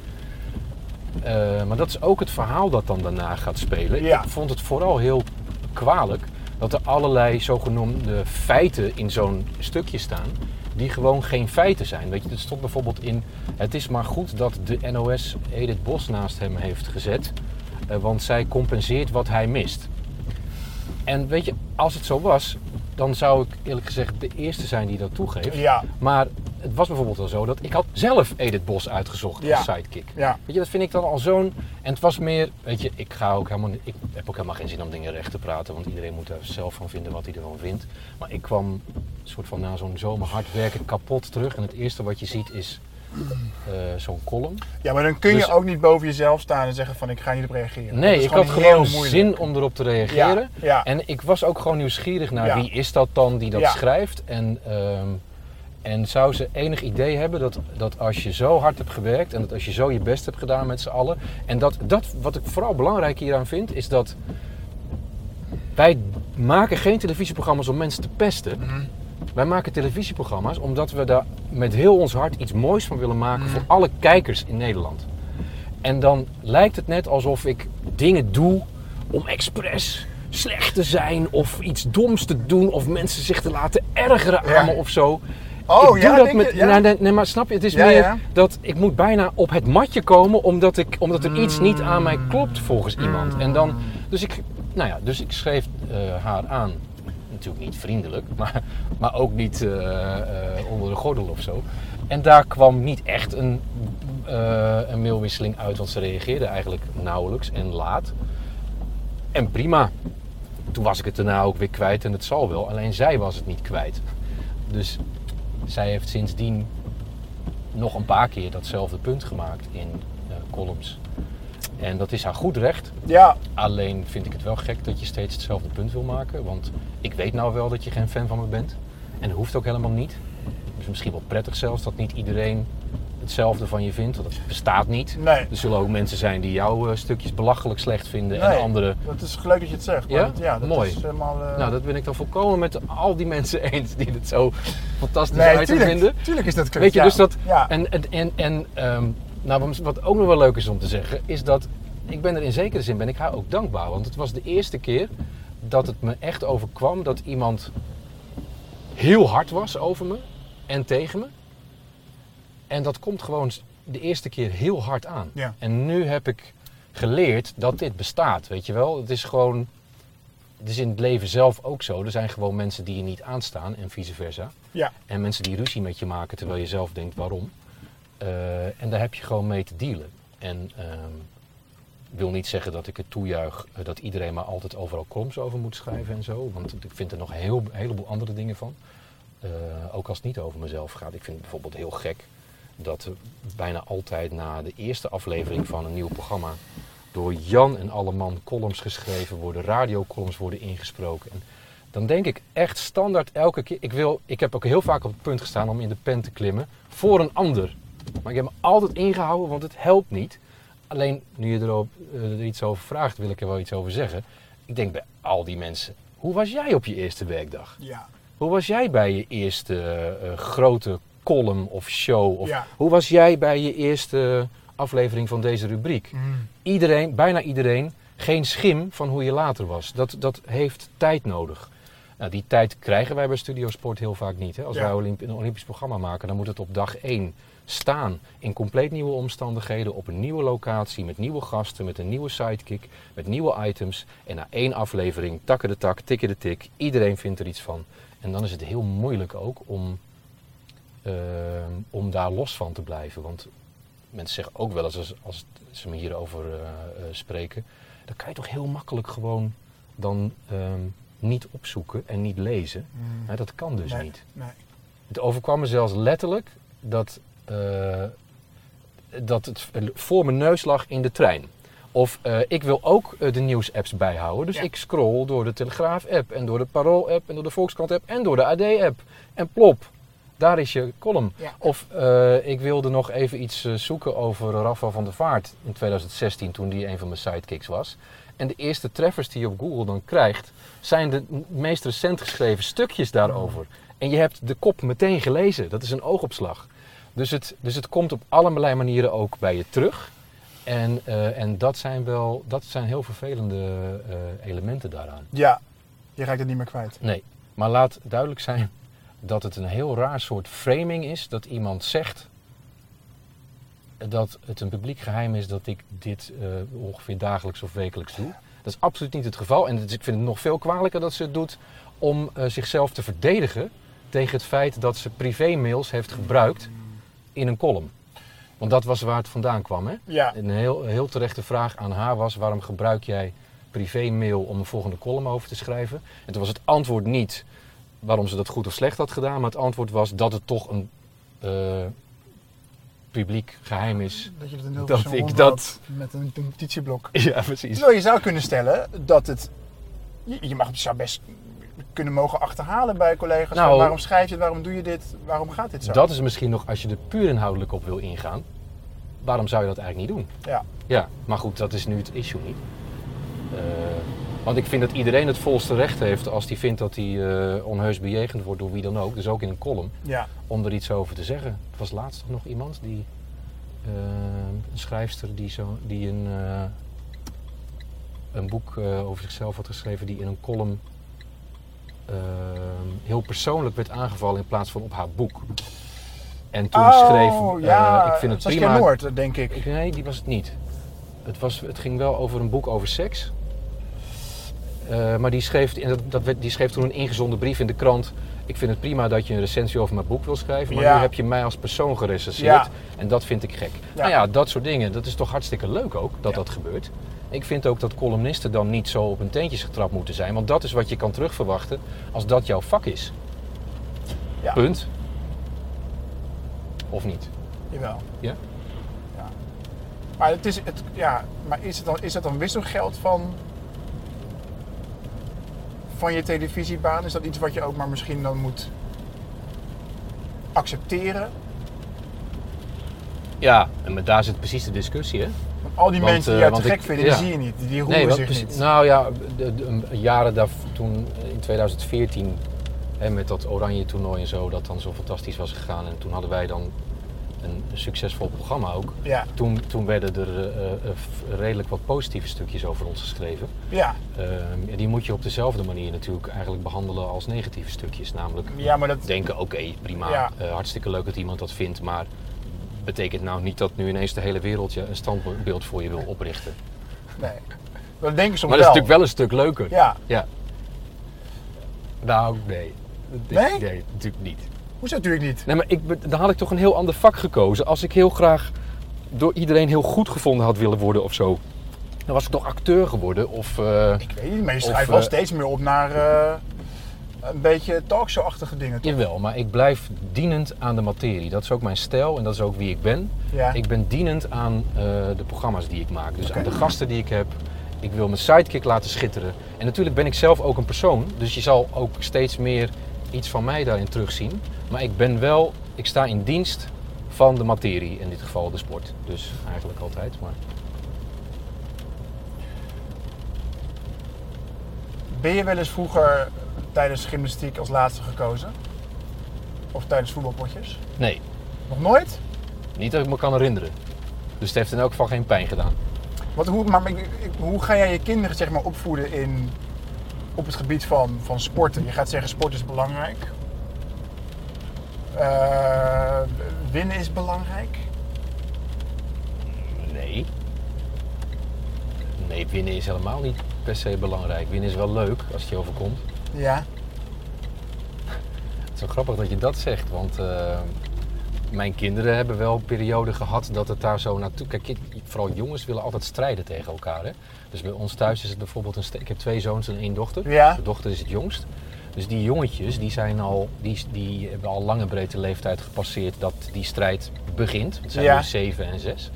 Speaker 3: Eh, maar dat is ook het verhaal dat dan daarna gaat spelen.
Speaker 2: Ja.
Speaker 3: Ik vond het vooral heel kwalijk dat er allerlei zogenoemde feiten in zo'n stukje staan. Die gewoon geen feiten zijn. Weet je, er stond bijvoorbeeld in. Het is maar goed dat de NOS Edith Bos naast hem heeft gezet. eh, want zij compenseert wat hij mist. En weet je, als het zo was, dan zou ik eerlijk gezegd de eerste zijn die dat toegeeft.
Speaker 2: Ja.
Speaker 3: Maar het was bijvoorbeeld wel zo dat ik had zelf Edith Bos uitgezocht
Speaker 2: Ja.
Speaker 3: als sidekick.
Speaker 2: Ja.
Speaker 3: Weet je, dat vind ik dan al zo'n... En het was meer, weet je, ik, ga ook helemaal, ik heb ook helemaal geen zin om dingen recht te praten. Want iedereen moet er zelf van vinden wat hij ervan vindt. Maar ik kwam een soort van na zo'n zomer hard werken kapot terug. En het eerste wat je ziet is eh, zo'n column.
Speaker 2: Ja, maar dan kun je
Speaker 3: Dus-
Speaker 2: ook niet boven jezelf staan en zeggen van ik ga niet op reageren.
Speaker 3: Nee, ik had gewoon zin om erop te reageren.
Speaker 2: Ja, ja.
Speaker 3: En ik was ook gewoon nieuwsgierig naar
Speaker 2: Ja.
Speaker 3: wie is dat dan die dat schrijft. En, ehm, en zou ze enig idee hebben dat, dat als je zo hard hebt gewerkt en dat als je zo je best hebt gedaan met z'n allen. En dat, dat wat ik vooral belangrijk hieraan vind, is dat wij maken geen televisieprogramma's om mensen te pesten.
Speaker 2: Mhm.
Speaker 3: Wij maken televisieprogramma's omdat we daar met heel ons hart iets moois van willen maken
Speaker 2: Mhm.
Speaker 3: voor alle kijkers in Nederland. En dan lijkt het net alsof ik dingen doe om expres slecht te zijn of iets doms te doen of mensen zich te laten ergeren aan me of zo.
Speaker 2: Oh,
Speaker 3: ik
Speaker 2: ja,
Speaker 3: doe dat met.
Speaker 2: je? Ja?
Speaker 3: Nee, maar snap je? Het is
Speaker 2: Ja,
Speaker 3: meer dat ik moet bijna op het matje komen omdat, ik, omdat er iets niet aan mij klopt volgens iemand. En dan, dus ik, nou ja, dus ik schreef eh, haar aan. Natuurlijk niet vriendelijk, maar, maar ook niet eh, eh, onder de gordel of zo. En daar kwam niet echt een, een mailwisseling uit, want ze reageerde eigenlijk nauwelijks en laat. En prima. Toen was ik het daarna ook weer kwijt en het zal wel. Alleen zij was het niet kwijt. Dus zij heeft sindsdien nog een paar keer datzelfde punt gemaakt in eh, columns. En dat is haar goed recht.
Speaker 2: Ja,
Speaker 3: Alleen vind ik het wel gek dat je steeds hetzelfde punt wil maken. Want ik weet nou wel dat je geen fan van me bent. En dat hoeft ook helemaal niet. Het is misschien wel prettig zelfs dat niet iedereen hetzelfde van je vindt. Want dat bestaat niet.
Speaker 2: nee.
Speaker 3: Er zullen ook mensen zijn die jouw eh, stukjes belachelijk slecht vinden.
Speaker 2: Nee.
Speaker 3: En anderen
Speaker 2: Dat is leuk dat je het zegt.
Speaker 3: Ja?
Speaker 2: dat- ja dat
Speaker 3: Mooi.
Speaker 2: Is helemaal, eh,
Speaker 3: Nou, dat ben ik dan volkomen met al die mensen eens die het zo fantastisch
Speaker 2: nee,
Speaker 3: item
Speaker 2: tuurlijk,
Speaker 3: vinden.
Speaker 2: tuurlijk is dat kut.
Speaker 3: Weet je,
Speaker 2: ja.
Speaker 3: dus dat.
Speaker 2: Ja.
Speaker 3: En, en, en, en ehm, nou, wat ook nog wel leuk is om te zeggen, is dat ik ben er in zekere zin ben ik haar ook dankbaar. Want het was de eerste keer dat het me echt overkwam dat iemand heel hard was over me en tegen me. En dat komt gewoon de eerste keer heel hard aan.
Speaker 2: Ja.
Speaker 3: En nu heb ik geleerd dat dit bestaat, weet je wel. Het is gewoon, het is in het leven zelf ook zo. Er zijn gewoon mensen die je niet aanstaan en vice versa.
Speaker 2: Ja.
Speaker 3: En mensen die ruzie met je maken terwijl je zelf denkt waarom. Eh, en daar heb je gewoon mee te dealen. En ehm, wil niet zeggen dat ik het toejuich eh, dat iedereen maar altijd overal kroms over moet schrijven en zo. Want ik vind er nog een, heel, een heleboel andere dingen van. Eh, ook als het niet over mezelf gaat. Ik vind het bijvoorbeeld heel gek dat bijna altijd na de eerste aflevering van een nieuw programma door Jan en Alleman columns geschreven worden, radiocolumns worden ingesproken. En dan denk ik echt standaard elke keer. Ik, wil, ik heb ook heel vaak op het punt gestaan om in de pen te klimmen voor een ander. Maar ik heb me altijd ingehouden, want het helpt niet. Alleen nu je erop, eh, er iets over vraagt, wil ik er wel iets over zeggen. Ik denk bij al die mensen, hoe was jij op je eerste werkdag?
Speaker 2: Ja.
Speaker 3: Hoe was jij bij je eerste eh, grote column of show? Of
Speaker 2: Ja.
Speaker 3: Hoe was jij bij je eerste aflevering van deze rubriek?
Speaker 2: Mm.
Speaker 3: Iedereen, bijna iedereen, geen schim van hoe je later was. Dat, dat heeft tijd nodig. Nou, die tijd krijgen wij bij Studio Sport heel vaak niet. Hè? Als
Speaker 2: Ja.
Speaker 3: wij Olymp- een Olympisch programma maken, dan moet het op dag 1 staan. In compleet nieuwe omstandigheden, op een nieuwe locatie, met nieuwe gasten, met een nieuwe sidekick, met nieuwe items. En na één aflevering, takken de tak, tikken de tik, iedereen vindt er iets van. En dan is het heel moeilijk ook om, ehm, om daar los van te blijven. Want mensen zeggen ook wel eens, als, als ze me hierover eh, spreken, dan kan je toch heel makkelijk gewoon dan ehm, niet opzoeken en niet lezen.
Speaker 2: Mm.
Speaker 3: Maar dat kan dus
Speaker 2: Nee,
Speaker 3: niet.
Speaker 2: Nee.
Speaker 3: Het overkwam me zelfs letterlijk dat, eh, dat het voor mijn neus lag in de trein. Of ik wil ook de nieuwsapps bijhouden. Dus
Speaker 2: Ja.
Speaker 3: ik scroll door de Telegraaf-app en door de Parool-app en door de Volkskrant-app en door de AD-app. En plop, daar is je column.
Speaker 2: Ja.
Speaker 3: Of eh, ik wilde nog even iets eh, zoeken over Rafa van der Vaart in 2016, toen die een van mijn sidekicks was. En de eerste treffers die je op Google dan krijgt, zijn de meest recent geschreven stukjes daarover. En je hebt de kop meteen gelezen. Dat is een oogopslag. Dus het, dus het komt op allerlei manieren ook bij je terug. En, eh, en dat zijn wel dat zijn heel vervelende eh, elementen daaraan.
Speaker 2: Ja. Je raakt het niet meer kwijt.
Speaker 3: Nee, maar laat duidelijk zijn dat het een heel raar soort framing is dat iemand zegt dat het een publiek geheim is dat ik dit eh, ongeveer dagelijks of wekelijks doe. Dat is absoluut niet het geval. En ik vind het nog veel kwalijker dat ze het doet om eh, zichzelf te verdedigen tegen het feit dat ze privé-mails heeft gebruikt in een column. Want dat was waar het vandaan kwam. Hè?
Speaker 2: Ja.
Speaker 3: Een heel, heel terechte vraag aan haar was: waarom gebruik jij privé-mail om een volgende column over te schrijven? En toen was het antwoord niet waarom ze dat goed of slecht had gedaan, maar het antwoord was dat het toch een eh, publiek geheim is.
Speaker 2: Dat je het een heel
Speaker 3: Dat ik dat-
Speaker 2: Met een notitieblok.
Speaker 3: Ja, precies.
Speaker 2: Terwijl je zou kunnen stellen dat het... Je, mag het best kunnen mogen achterhalen bij collega's.
Speaker 3: Nou-
Speaker 2: waarom schrijf je het? Waarom doe je dit? Waarom gaat dit zo?
Speaker 3: Dat is misschien nog als je er puur inhoudelijk op wil ingaan. Waarom zou je dat eigenlijk niet doen?
Speaker 2: Ja.
Speaker 3: Ja, maar goed, dat is nu het issue niet. Eh, want ik vind dat iedereen het volste recht heeft als hij vindt dat hij eh, onheus bejegend wordt door wie dan ook, dus ook in een column,
Speaker 2: Ja.
Speaker 3: om er iets over te zeggen. Er was laatst toch nog iemand die, eh, een schrijfster die, zo, die een, eh, een boek over zichzelf had geschreven, die in een column eh, heel persoonlijk werd aangevallen in plaats van op haar boek. En toen
Speaker 2: oh,
Speaker 3: schreef,
Speaker 2: ja.
Speaker 3: ik vind het
Speaker 2: Saskia
Speaker 3: prima.
Speaker 2: Noord, denk ik.
Speaker 3: Ik, nee, die was het niet. Het, was, het ging wel over een boek over seks. Eh, maar die schreef, en dat, die schreef toen een ingezonden brief in de krant. Ik vind het prima dat je een recensie over mijn boek wil schrijven. Maar
Speaker 2: Ja.
Speaker 3: nu heb je mij als persoon gerecenseerd.
Speaker 2: Ja.
Speaker 3: En dat vind ik gek.
Speaker 2: Ja.
Speaker 3: Nou ja, dat soort dingen. Dat is toch hartstikke leuk ook dat dat gebeurt. Ik vind ook dat columnisten dan niet zo op hun teentjes getrapt moeten zijn. Want dat is wat je kan terugverwachten als dat jouw vak is.
Speaker 2: Ja.
Speaker 3: Punt. Of niet?
Speaker 2: Jawel.
Speaker 3: Ja?
Speaker 2: Ja. Maar, het is, het, ja, maar is, het dan, is dat dan wisselgeld van, van je televisiebaan? Is dat iets wat je ook maar misschien dan moet accepteren?
Speaker 3: Ja, en maar daar zit precies de discussie, hè?
Speaker 2: Want al die
Speaker 3: Want,
Speaker 2: mensen die
Speaker 3: eh,
Speaker 2: jou te gek
Speaker 3: ik-
Speaker 2: vinden,
Speaker 3: ja.
Speaker 2: die zie je niet. Die roeren
Speaker 3: want
Speaker 2: zich
Speaker 3: precies-
Speaker 2: niet.
Speaker 3: Nou ja, de, jaren daar toen in 2014 hè, met dat oranje toernooi en zo, dat dan zo fantastisch was gegaan. En toen hadden wij dan een succesvol programma ook.
Speaker 2: Ja,
Speaker 3: Toen, toen werden er eh, eh, f- redelijk wat positieve stukjes over ons geschreven.
Speaker 2: ja.
Speaker 3: Ehm, die moet je op dezelfde manier natuurlijk eigenlijk behandelen als negatieve stukjes. Namelijk
Speaker 2: ja maar dat...
Speaker 3: denken, oké, prima,
Speaker 2: Ja.
Speaker 3: eh, hartstikke leuk dat iemand dat vindt, maar betekent nou niet dat nu ineens de hele wereld je een standbeeld voor je wil oprichten.
Speaker 2: Nee. Dat denken soms
Speaker 3: Maar dat is
Speaker 2: wel.
Speaker 3: natuurlijk wel een stuk leuker.
Speaker 2: Ja.
Speaker 3: Ja. Nou, nee.
Speaker 2: Nee?
Speaker 3: Nee, natuurlijk niet.
Speaker 2: Hoezo natuurlijk niet?
Speaker 3: Nee, maar ik, dan had ik toch een heel ander vak gekozen. Als ik heel graag door iedereen heel goed gevonden had willen worden of zo. Dan was ik toch acteur geworden of... eh,
Speaker 2: Ik weet niet, maar je schrijft wel
Speaker 3: eh,
Speaker 2: steeds meer op naar eh, een beetje talkshow-achtige dingen. toch?
Speaker 3: Jawel, maar ik blijf dienend aan de materie. Dat is ook mijn stijl en dat is ook wie ik ben.
Speaker 2: Ja.
Speaker 3: Ik ben dienend aan de programma's die ik maak. Dus aan de gasten die ik heb. Ik wil mijn sidekick laten schitteren. En natuurlijk ben ik zelf ook een persoon. Dus je zal ook steeds meer iets van mij daarin terugzien. Maar ik ben wel, ik sta in dienst van de materie. In dit geval de sport. Dus eigenlijk altijd. Maar
Speaker 2: Ben je wel eens vroeger tijdens gymnastiek als laatste gekozen? Of tijdens voetbalpotjes?
Speaker 3: nee,
Speaker 2: Nog nooit?
Speaker 3: niet dat ik me kan herinneren. Dus het heeft in elk geval geen pijn gedaan.
Speaker 2: Wat, hoe, maar hoe ga jij je kinderen zeg maar, opvoeden in, op het gebied van, van sporten? Je gaat zeggen sport is belangrijk. Eh, winnen is belangrijk.
Speaker 3: Nee. Nee, winnen is helemaal niet per se belangrijk. Winnen is wel leuk als het je overkomt.
Speaker 2: Ja.
Speaker 3: Het is wel grappig dat je dat zegt, want eh, mijn kinderen hebben wel een periode gehad dat het daar zo naartoe... Kijk, vooral jongens willen altijd strijden tegen elkaar. Hè? Dus bij ons thuis is het bijvoorbeeld een... Ik heb twee zoons en één dochter.
Speaker 2: Ja.
Speaker 3: De dochter is het jongst. Dus die jongetjes, die, zijn al, die, die hebben al lange breedte leeftijd gepasseerd dat die strijd begint. Het zijn
Speaker 2: Ja.
Speaker 3: nu zeven en zes.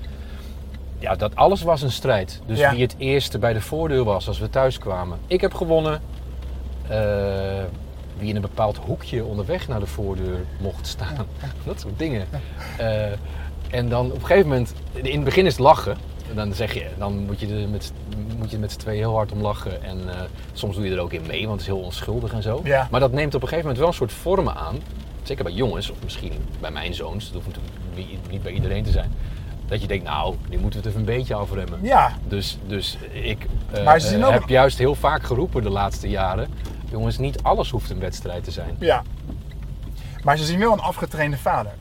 Speaker 3: Ja, dat alles was een strijd. Dus
Speaker 2: Ja.
Speaker 3: wie het eerste bij de voordeur was als we thuis kwamen. Ik heb gewonnen. Eh, wie in een bepaald hoekje onderweg naar de voordeur mocht staan. dat soort dingen. Eh, en dan op een gegeven moment, in het begin is het lachen. Dan zeg je, dan moet je er met, moet je met z'n tweeën heel hard om lachen. En eh, soms doe je er ook in mee, want het is heel onschuldig en zo.
Speaker 2: Ja.
Speaker 3: Maar dat neemt op een gegeven moment wel een soort vormen aan. Zeker bij jongens, of misschien bij mijn zoons. Dat hoeft natuurlijk niet- bij iedereen te zijn. Dat je denkt, nou, nu moeten we het even een beetje afremmen.
Speaker 2: Ja.
Speaker 3: Dus, dus ik eh,
Speaker 2: Maar ze zien ook-
Speaker 3: heb juist heel vaak geroepen de laatste jaren. Jongens, niet alles hoeft een wedstrijd te zijn.
Speaker 2: Ja. Maar ze zien wel een afgetrainde vader.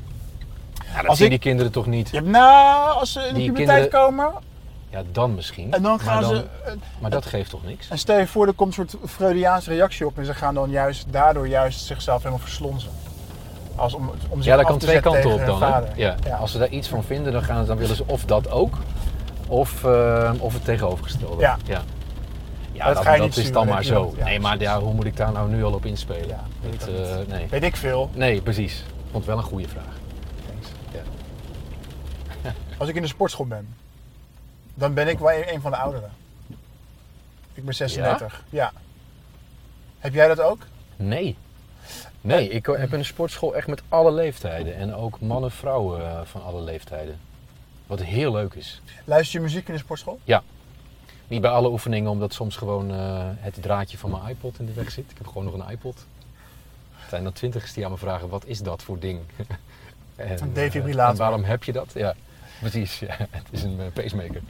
Speaker 3: Ja, dat
Speaker 2: Als
Speaker 3: zien
Speaker 2: ik-
Speaker 3: die kinderen toch niet?
Speaker 2: Nou, als ze in de
Speaker 3: Die
Speaker 2: puberteit
Speaker 3: kinderen-
Speaker 2: komen
Speaker 3: Ja, dan misschien.
Speaker 2: en dan
Speaker 3: Maar
Speaker 2: gaan
Speaker 3: dan-
Speaker 2: ze... eh,
Speaker 3: Maar dat geeft toch niks?
Speaker 2: En stel je voor, er komt een soort Freudiaanse reactie op en ze gaan dan juist daardoor juist zichzelf helemaal verslonzen. Als om, om zich
Speaker 3: Ja, dat kan twee kanten op dan. Hè? Ja.
Speaker 2: Ja.
Speaker 3: Als ze daar iets van vinden, dan, gaan ze, dan willen ze of dat ook, of, eh, of het tegenovergestelde.
Speaker 2: Ja.
Speaker 3: ja. Ja,
Speaker 2: Dat
Speaker 3: is dan maar zo.
Speaker 2: Ja,
Speaker 3: nee, maar ja, hoe moet ik daar nou nu al op inspelen?
Speaker 2: Ja, weet
Speaker 3: eh, nee.
Speaker 2: Weet ik veel.
Speaker 3: nee, precies. Ik vond het wel een goede vraag. Ja.
Speaker 2: Als ik in de sportschool ben, dan ben ik wel een een van de ouderen. Ik ben 36. Ja. Heb jij dat ook?
Speaker 3: Nee. Nee, ik heb in de sportschool echt met alle leeftijden. En ook mannen, vrouwen eh, van alle leeftijden. Wat heel leuk is.
Speaker 2: Luister je muziek in de sportschool?
Speaker 3: Niet bij alle oefeningen, omdat soms gewoon eh, het draadje van mijn iPod in de weg zit. Ik heb gewoon nog een iPod. Er zijn dan twintigers die aan me vragen, wat is dat voor ding? en,
Speaker 2: Een
Speaker 3: eh,
Speaker 2: defibrillator.
Speaker 3: en waarom heb je dat? Ja, precies. Ja, het is een eh, pacemaker.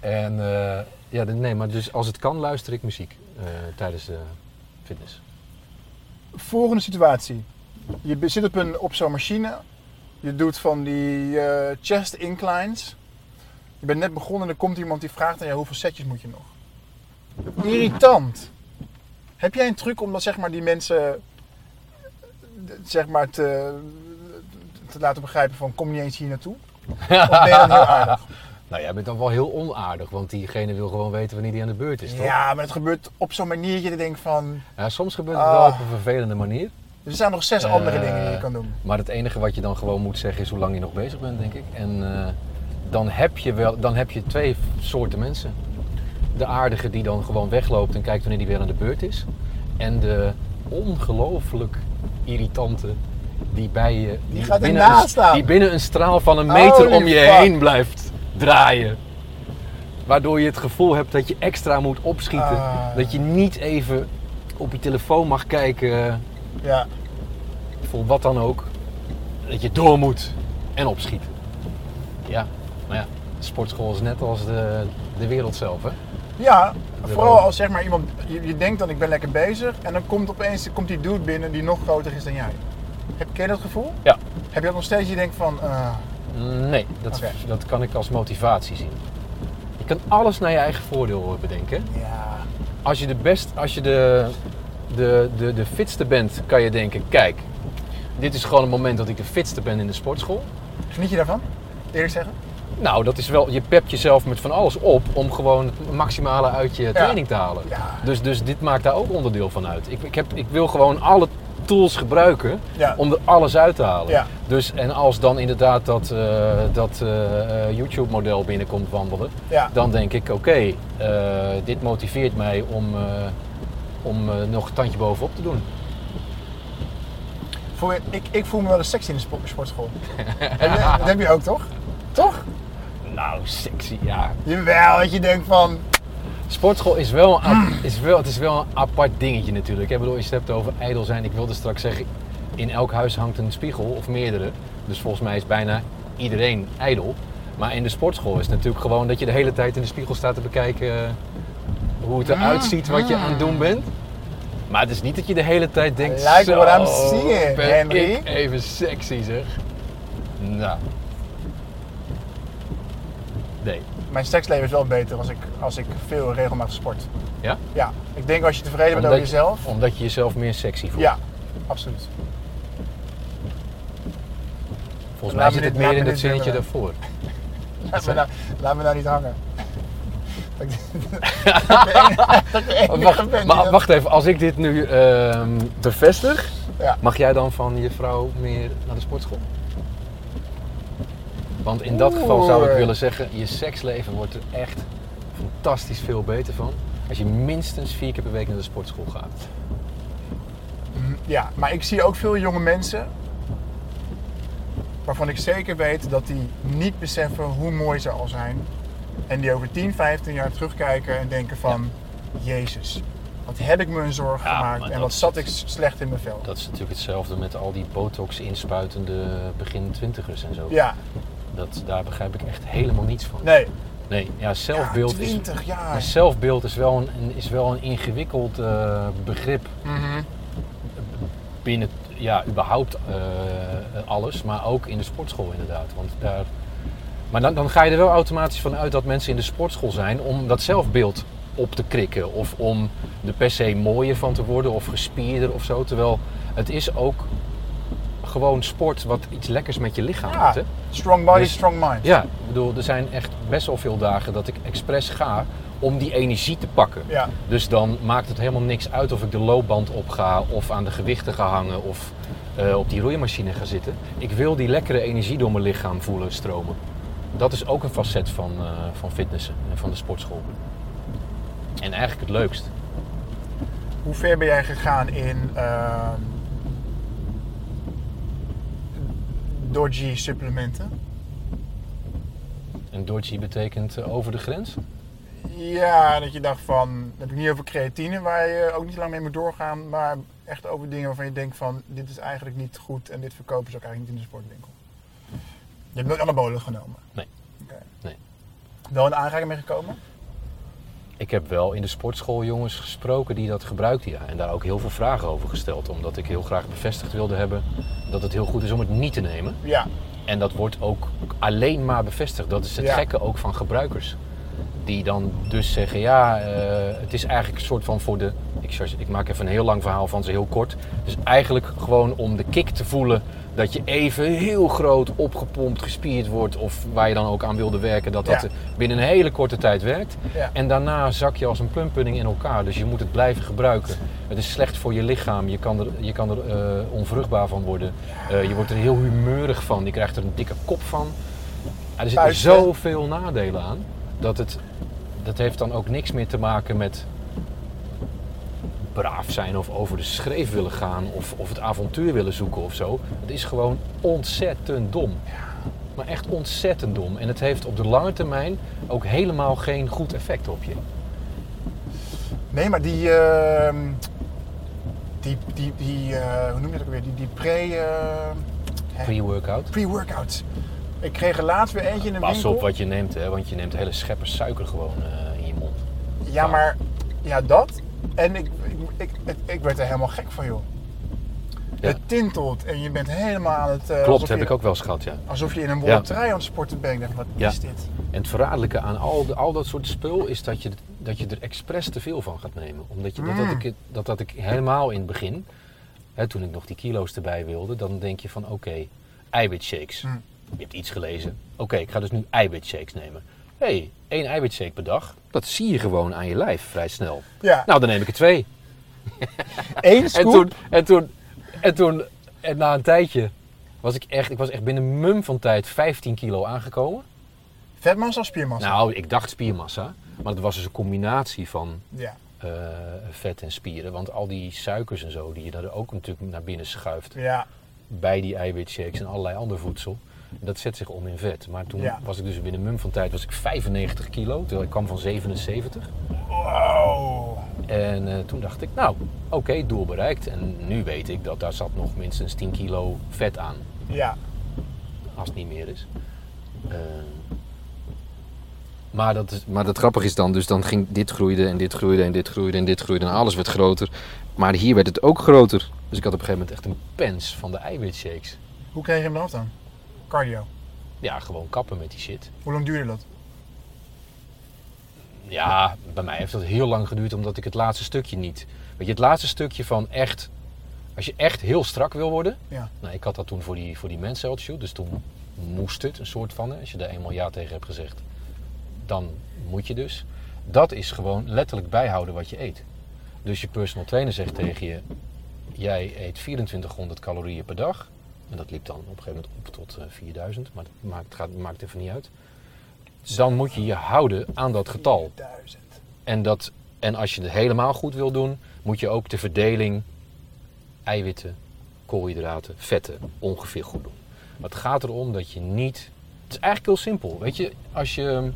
Speaker 3: En eh, ja, nee, maar dus als het kan luister ik muziek eh, tijdens de fitness.
Speaker 2: Volgende situatie. Je zit op, een, op zo'n machine. Je doet van die chest inclines. Je bent net begonnen en er komt iemand die vraagt aan jou hoeveel setjes moet je nog. Irritant. Heb jij een truc om dat zeg maar die mensen zeg maar te, te laten begrijpen van kom niet eens hier naartoe? Of ben je dan heel aardig?
Speaker 3: Nou, jij bent dan wel heel onaardig, want diegene wil gewoon weten wanneer die aan de beurt is, toch?
Speaker 2: Ja, maar het gebeurt op zo'n manier dat je denkt van
Speaker 3: Ja, soms gebeurt het
Speaker 2: Ah.
Speaker 3: wel op een vervelende manier.
Speaker 2: er zijn nog zes
Speaker 3: Eh,
Speaker 2: andere dingen die je kan doen.
Speaker 3: Maar het enige wat je dan gewoon moet zeggen is hoe lang je nog bezig bent, denk ik. En eh, dan, heb je wel, dan heb je twee soorten mensen. De aardige die dan gewoon wegloopt en kijkt wanneer die weer aan de beurt is. En de ongelooflijk irritante die bij je... Die, binnen een. Die binnen een straal van een meter
Speaker 2: Holy
Speaker 3: om je
Speaker 2: fuck.
Speaker 3: heen blijft draaien. Waardoor je het gevoel hebt dat je extra moet opschieten.
Speaker 2: Ah.
Speaker 3: Dat je niet even op je telefoon mag kijken
Speaker 2: Ja.
Speaker 3: voor wat dan ook, dat je door moet en opschieten. Ja, maar ja, de sportschool is net als de, de wereld zelf, hè?
Speaker 2: Ja,
Speaker 3: De
Speaker 2: vooral als zeg maar iemand, je, je denkt dan ik ben lekker bezig en dan komt opeens komt die dude binnen die nog groter is dan jij. Heb ken je dat gevoel?
Speaker 3: Ja.
Speaker 2: Heb je dat nog steeds? Je denkt van, eh,
Speaker 3: Nee, dat, dat kan ik als motivatie zien. Je kan alles naar je eigen voordeel bedenken.
Speaker 2: ja,
Speaker 3: Als je de best, als je de, de, de, de fitste bent, kan je denken, kijk, dit is gewoon het moment dat ik de fitste ben in de sportschool.
Speaker 2: geniet je daarvan? Eerlijk zeggen?
Speaker 3: Nou, dat is wel, je pept jezelf met van alles op om gewoon het maximale uit je training te halen.
Speaker 2: Ja.
Speaker 3: Dus, dus dit maakt daar ook onderdeel van uit. Ik, ik, heb, ik wil gewoon alle tools gebruiken
Speaker 2: Ja.
Speaker 3: om er alles uit te halen.
Speaker 2: Ja.
Speaker 3: Dus, en als dan inderdaad dat, eh, dat eh, eh, YouTube-model binnenkomt wandelen,
Speaker 2: Ja.
Speaker 3: dan denk ik, oké, dit motiveert mij om, om nog een tandje bovenop te doen.
Speaker 2: Je- ik, ik voel me wel eens sexy in de sport, sportschool. Dat heb je ook, toch? Toch?
Speaker 3: Nou, sexy, ja.
Speaker 2: Jawel, dat je denkt van...
Speaker 3: Sportschool is wel, een is wel, het is wel een apart dingetje natuurlijk. Ik bedoel, je het hebt over ijdel zijn. Ik wilde straks zeggen, in elk huis hangt een spiegel of meerdere. Dus volgens mij is bijna iedereen ijdel. Maar in de sportschool is het natuurlijk gewoon dat je de hele tijd in de spiegel staat te bekijken eh, hoe het eruit ziet wat je aan het doen bent. Maar het is niet dat je de hele tijd denkt,
Speaker 2: like
Speaker 3: zo,
Speaker 2: what I'm seeing,
Speaker 3: ben
Speaker 2: Henry."
Speaker 3: ik even sexy zeg. Nou. Nee.
Speaker 2: Mijn seksleven is wel beter als ik, als ik veel regelmatig sport.
Speaker 3: Ja?
Speaker 2: Ja. Ik denk als je tevreden bent over jezelf...
Speaker 3: Omdat je jezelf meer sexy voelt.
Speaker 2: Ja, absoluut.
Speaker 3: Volgens mij zit het meer in het zinnetje daarvoor.
Speaker 2: Laat me, nou, laat me nou niet hangen.
Speaker 3: Wacht, maar wacht even, als ik dit nu ehm, bevestig,
Speaker 2: Ja.
Speaker 3: mag jij dan van je vrouw meer naar de sportschool? Want in dat geval zou ik willen zeggen, je seksleven wordt er echt fantastisch veel beter van. Als je minstens vier keer per week naar de sportschool gaat.
Speaker 2: Ja, maar ik zie ook veel jonge mensen waarvan ik zeker weet dat die niet beseffen hoe mooi ze al zijn. En die over 10, 15 jaar terugkijken en denken van, Jezus, wat heb ik me een zorg
Speaker 3: Ja,
Speaker 2: gemaakt en wat zat ik slecht in mijn vel.
Speaker 3: Dat is natuurlijk hetzelfde met al die botox inspuitende begin twintigers en zo.
Speaker 2: Ja,
Speaker 3: Dat, daar begrijp ik echt helemaal niets van.
Speaker 2: nee.
Speaker 3: Nee, ja, zelfbeeld,
Speaker 2: ja,
Speaker 3: is,
Speaker 2: 20 jaar.
Speaker 3: maar zelfbeeld is wel een, is wel een ingewikkeld eh, begrip
Speaker 2: Mhm.
Speaker 3: binnen ja, überhaupt eh, alles, maar ook in de sportschool inderdaad. Want daar, maar dan, dan ga je er wel automatisch van uit dat mensen in de sportschool zijn om dat zelfbeeld op te krikken. Of om er per se mooier van te worden of gespierder of zo. Terwijl het is ook gewoon sport wat iets lekkers met je lichaam
Speaker 2: Ja,
Speaker 3: doet. Hè?
Speaker 2: strong body,
Speaker 3: Dus-
Speaker 2: strong mind.
Speaker 3: Ja, ik bedoel, er zijn echt best wel veel dagen dat ik expres ga om die energie te pakken.
Speaker 2: Ja.
Speaker 3: Dus dan maakt het helemaal niks uit of ik de loopband op ga of aan de gewichten ga hangen of eh, op die roeimachine ga zitten. Ik wil die lekkere energie door mijn lichaam voelen stromen. Dat is ook een facet van, eh, van fitnessen en van de sportschool. En eigenlijk het leukst.
Speaker 2: Hoe ver ben jij gegaan in ehm Dodgy supplementen?
Speaker 3: En Dorji betekent eh, over de grens.
Speaker 2: Ja, dat je dacht van, dan heb ik niet over creatine waar je ook niet lang mee moet doorgaan, maar echt over dingen waarvan je denkt van, dit is eigenlijk niet goed en dit verkopen ze ook eigenlijk niet in de sportwinkel. Je hebt nooit anabolen genomen?
Speaker 3: Nee. Nee.
Speaker 2: Wel in aanraking mee gekomen?
Speaker 3: Ik heb wel in de sportschool jongens gesproken die dat gebruikten. Ja. En daar ook heel veel vragen over gesteld. Omdat ik heel graag bevestigd wilde hebben dat het heel goed is om het niet te nemen.
Speaker 2: Ja.
Speaker 3: En dat wordt ook alleen maar bevestigd. Dat is het
Speaker 2: Ja.
Speaker 3: gekke ook van gebruikers. Die dan dus zeggen, ja, eh, het is eigenlijk een soort van voor de... Ik, ik maak even een heel lang verhaal van ze heel kort. Dus eigenlijk gewoon om de kick te voelen dat je even heel groot opgepompt, gespierd wordt. Of waar je dan ook aan wilde werken, dat dat
Speaker 2: Ja.
Speaker 3: binnen een hele korte tijd werkt.
Speaker 2: Ja.
Speaker 3: En daarna zak je als een plumpudding in elkaar. Dus je moet het blijven gebruiken. Het is slecht voor je lichaam. Je kan er, je kan er eh, onvruchtbaar van worden. Eh, je wordt er heel humeurig van. Je krijgt er een dikke kop van. Er zitten zoveel nadelen aan. Dat het, dat heeft dan ook niks meer te maken met braaf zijn of over de schreef willen gaan of, of het avontuur willen zoeken of zo. Het is gewoon ontzettend dom. Maar echt ontzettend dom. En het heeft op de lange termijn ook helemaal geen goed effect op je.
Speaker 2: Nee, maar die, ehm, die, die, die eh, hoe noem je dat ook weer? Die, die pre, eh, hè?
Speaker 3: Pre-workout.
Speaker 2: pre-workout. Ik kreeg er laatst weer eentje in een
Speaker 3: Pas
Speaker 2: winkel.
Speaker 3: op wat je neemt, hè, want je neemt hele scheppen suiker gewoon eh, in je mond.
Speaker 2: Ja, maar ja, dat. En ik, ik, ik, ik, ik werd er helemaal gek van, joh.
Speaker 3: Ja.
Speaker 2: Het tintelt en je bent helemaal aan het... eh,
Speaker 3: Klopt, heb
Speaker 2: je,
Speaker 3: ik ook wel eens gehad, ja.
Speaker 2: Alsof je in een wollen trui aan het sporten bent. Ik dacht, wat is dit?
Speaker 3: En het verraderlijke aan al, al dat soort spul is dat je, dat je er expres te veel van gaat nemen. Omdat je, dat,
Speaker 2: Mm.
Speaker 3: dat, ik, het- dat had ik helemaal in het begin, hè, toen ik nog die kilo's erbij wilde, dan denk je van oké, eiwitshakes.
Speaker 2: Mm.
Speaker 3: Je hebt iets gelezen. Oké, ik ga dus nu eiwitshakes nemen. Hé, hey, één eiwitshake per dag. Dat zie je gewoon aan je lijf vrij snel.
Speaker 2: Ja,
Speaker 3: Nou, dan neem ik er twee. En
Speaker 2: scoop.
Speaker 3: toen, en toen, en toen, en na een tijdje was ik echt, ik was echt binnen een mum van tijd 15 kilo aangekomen.
Speaker 2: Vetmassa of spiermassa?
Speaker 3: Nou, ik dacht spiermassa, maar het was dus een combinatie van
Speaker 2: Ja.
Speaker 3: eh, vet en spieren. Want al die suikers en zo, die je daar ook natuurlijk naar binnen schuift
Speaker 2: Ja.
Speaker 3: bij die eiwitshakes en allerlei ander voedsel, dat zet zich om in vet. Maar toen
Speaker 2: Ja.
Speaker 3: was ik dus binnen mum van tijd was ik 95 kilo, terwijl ik kwam van 77.
Speaker 2: Wow.
Speaker 3: En eh, toen dacht ik, nou, oké, doel bereikt. En nu weet ik dat daar zat nog minstens 10 kilo vet aan,
Speaker 2: Ja.
Speaker 3: als het niet meer is. Eh, maar, dat is, maar dat grappige is dan, dus dan ging dit groeide en dit groeide en dit groeide en dit groeide en alles werd groter. Maar hier werd het ook groter. Dus ik had op een gegeven moment echt een pens van de eiwitshakes.
Speaker 2: Hoe kreeg je hem eraf dan? Cardio.
Speaker 3: Ja, gewoon kappen met die shit.
Speaker 2: Hoe lang duurde dat?
Speaker 3: Ja, bij mij heeft dat heel lang geduurd omdat ik het laatste stukje niet. Weet je, het laatste stukje van echt. Als je echt heel strak wil worden.
Speaker 2: Ja.
Speaker 3: Nou, ik had dat toen voor die, voor die Men's Health Shoot, dus toen moest het een soort van. Als je daar eenmaal ja tegen hebt gezegd, dan moet je dus. Dat is gewoon letterlijk bijhouden wat je eet. Dus je personal trainer zegt tegen je: jij eet 2400 calorieën per dag. En dat liep dan op een gegeven moment op tot eh, 4000, maar dat maakt, gaat, maakt even niet uit. Dan moet je je houden aan dat getal.
Speaker 2: 1000.
Speaker 3: En, dat, en als je het helemaal goed wil doen, moet je ook de verdeling eiwitten, koolhydraten, vetten ongeveer goed doen. Maar het gaat erom dat je niet. Het is eigenlijk heel simpel. Weet je, als, je,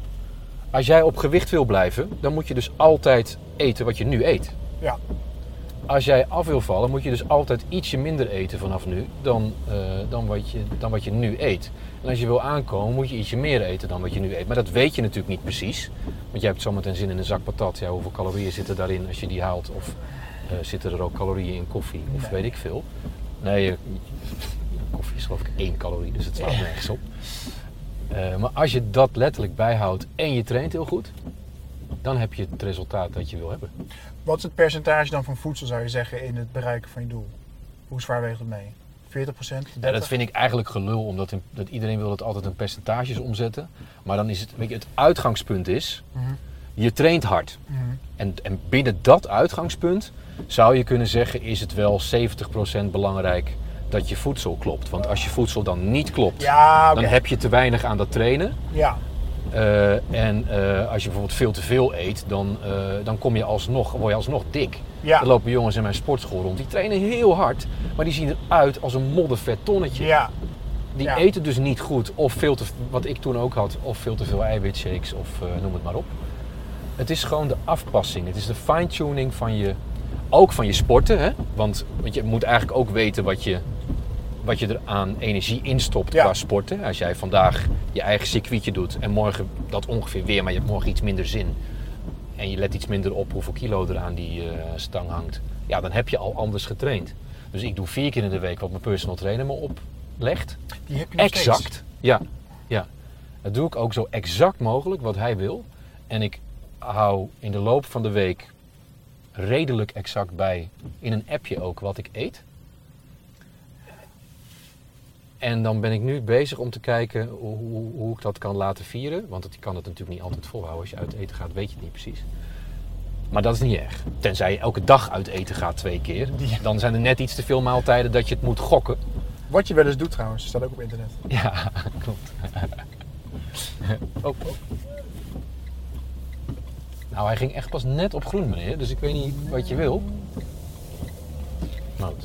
Speaker 3: als jij op gewicht wil blijven, dan moet je dus altijd eten wat je nu eet.
Speaker 2: Ja.
Speaker 3: Als jij af wil vallen, moet je dus altijd ietsje minder eten vanaf nu dan, eh, dan, wat je, dan wat je nu eet. En als je wil aankomen, moet je ietsje meer eten dan wat je nu eet. Maar dat weet je natuurlijk niet precies. Want jij hebt zometeen zin in een zak patat. Ja, hoeveel calorieën zitten daarin als je die haalt? Of eh, zitten er ook calorieën in koffie? Of
Speaker 2: Nee.
Speaker 3: weet ik veel. Nee, koffie is geloof ik één calorie, dus het slaat nergens op. Eh, maar als je dat letterlijk bijhoudt en je traint heel goed, dan heb je het resultaat dat je wil hebben.
Speaker 2: Wat is het percentage dan van voedsel, zou je zeggen, in het bereiken van je doel? Hoe zwaar weegt het mee? 40 procent?
Speaker 3: Ja, dat vind ik eigenlijk gelul, omdat in- dat iedereen wil het altijd in percentages omzetten. Maar dan is het, weet je, het uitgangspunt is,
Speaker 2: Mhm.
Speaker 3: je traint hard.
Speaker 2: Mhm.
Speaker 3: En, en binnen dat uitgangspunt zou je kunnen zeggen, is het wel 70% belangrijk dat je voedsel klopt. Want als je voedsel dan niet klopt,
Speaker 2: Ja,
Speaker 3: dan heb je te weinig aan dat trainen.
Speaker 2: Ja.
Speaker 3: Eh, en eh, als je bijvoorbeeld veel te veel eet, dan, eh, dan kom je alsnog, word je alsnog dik.
Speaker 2: Ja.
Speaker 3: Er lopen jongens in mijn sportschool rond, die trainen heel hard, maar die zien eruit als een moddervet tonnetje.
Speaker 2: Ja.
Speaker 3: Die
Speaker 2: Ja.
Speaker 3: eten dus niet goed, of veel te, wat ik toen ook had, of veel te veel eiwitshakes, of noem het maar op. Het is gewoon de afpassing, het is de fine-tuning van je, ook van je sporten. Hè? Want, want je moet eigenlijk ook weten wat je, wat je er aan energie instopt
Speaker 2: Ja.
Speaker 3: qua sporten. Als jij vandaag je eigen circuitje doet en morgen dat ongeveer weer, maar je hebt morgen iets minder zin. En je let iets minder op hoeveel kilo er aan die eh, stang hangt. Ja, dan heb je al anders getraind. Dus ik doe vier keer in de week wat mijn personal trainer me oplegt.
Speaker 2: Die heb je nog steeds.
Speaker 3: Exact. Ja, ja. Dat doe ik ook zo exact mogelijk wat hij wil. En ik hou in de loop van de week redelijk exact bij, in een appje ook, wat ik eet. En dan ben ik nu bezig om te kijken hoe, hoe, hoe ik dat kan laten vieren. Want ik kan het natuurlijk niet altijd volhouden. Als je uit eten gaat, weet je het niet precies. Maar dat is niet erg. Tenzij je elke dag uit eten gaat twee keer. Dan zijn er net iets te veel maaltijden dat je het moet gokken.
Speaker 2: Wat je wel eens doet trouwens, staat ook op internet.
Speaker 3: Ja, klopt. oh, oh. Nou, hij ging echt pas net op groen, meneer. Dus ik weet niet wat je wil. Nou, goed.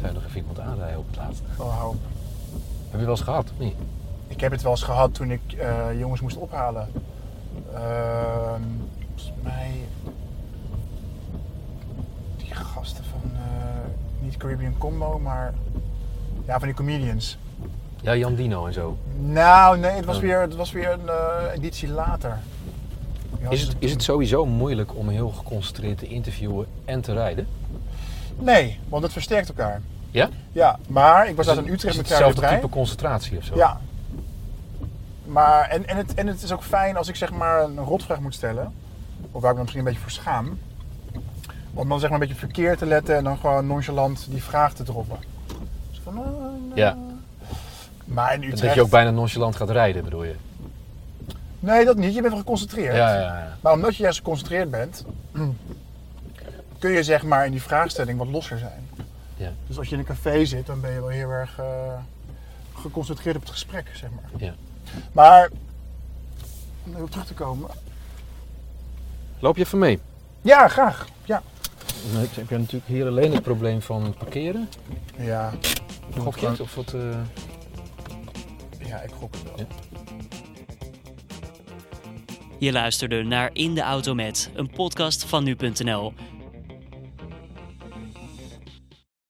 Speaker 3: Zou je nog even iemand aanrijden op het laatste?
Speaker 2: Oh, hou op.
Speaker 3: Heb je wel eens gehad, of niet?
Speaker 2: Ik heb het wel eens gehad toen ik eh, jongens moest ophalen. Ehm, volgens mij. Die gasten van. eh, niet Caribbean Combo, maar. Ja, van die comedians.
Speaker 3: Ja, Jan Dino en zo.
Speaker 2: Nou, nee, het was
Speaker 3: Oh.
Speaker 2: weer, het was weer een eh, editie later.
Speaker 3: Is het, is het sowieso moeilijk om heel geconcentreerd te interviewen en te rijden?
Speaker 2: Nee, want het versterkt elkaar.
Speaker 3: Ja?
Speaker 2: Ja, maar ik was
Speaker 3: Is
Speaker 2: uit in Utrecht met
Speaker 3: het hetzelfde type concentratie of zo?
Speaker 2: Ja. Maar, en, en, het, en het is ook fijn als ik zeg maar een rotvraag moet stellen. Of waar ik me misschien een beetje voor schaam. Om dan zeg maar een beetje verkeerd te letten en dan gewoon nonchalant die vraag te droppen. Dus Van, nou.
Speaker 3: Ja.
Speaker 2: Maar in Utrecht...
Speaker 3: Dat je ook bijna nonchalant gaat rijden, bedoel je?
Speaker 2: Nee, dat niet. Je bent wel geconcentreerd.
Speaker 3: Ja, ja, ja.
Speaker 2: Maar omdat je juist geconcentreerd bent, kun je zeg maar in die vraagstelling wat losser zijn.
Speaker 3: Ja.
Speaker 2: Dus als je in een café zit, dan ben je wel heel erg eh, geconcentreerd op het gesprek, zeg maar.
Speaker 3: Ja.
Speaker 2: Maar, om even terug te komen.
Speaker 3: Loop je even mee?
Speaker 2: Ja, graag. Ja.
Speaker 3: Nee, heb je natuurlijk hier alleen het probleem van parkeren.
Speaker 2: Ja,
Speaker 3: Gok je het? Of wat, eh,
Speaker 2: ja ik gok het wel.
Speaker 3: Ja.
Speaker 1: Je luisterde naar In de Auto Met, een podcast van nu.nl.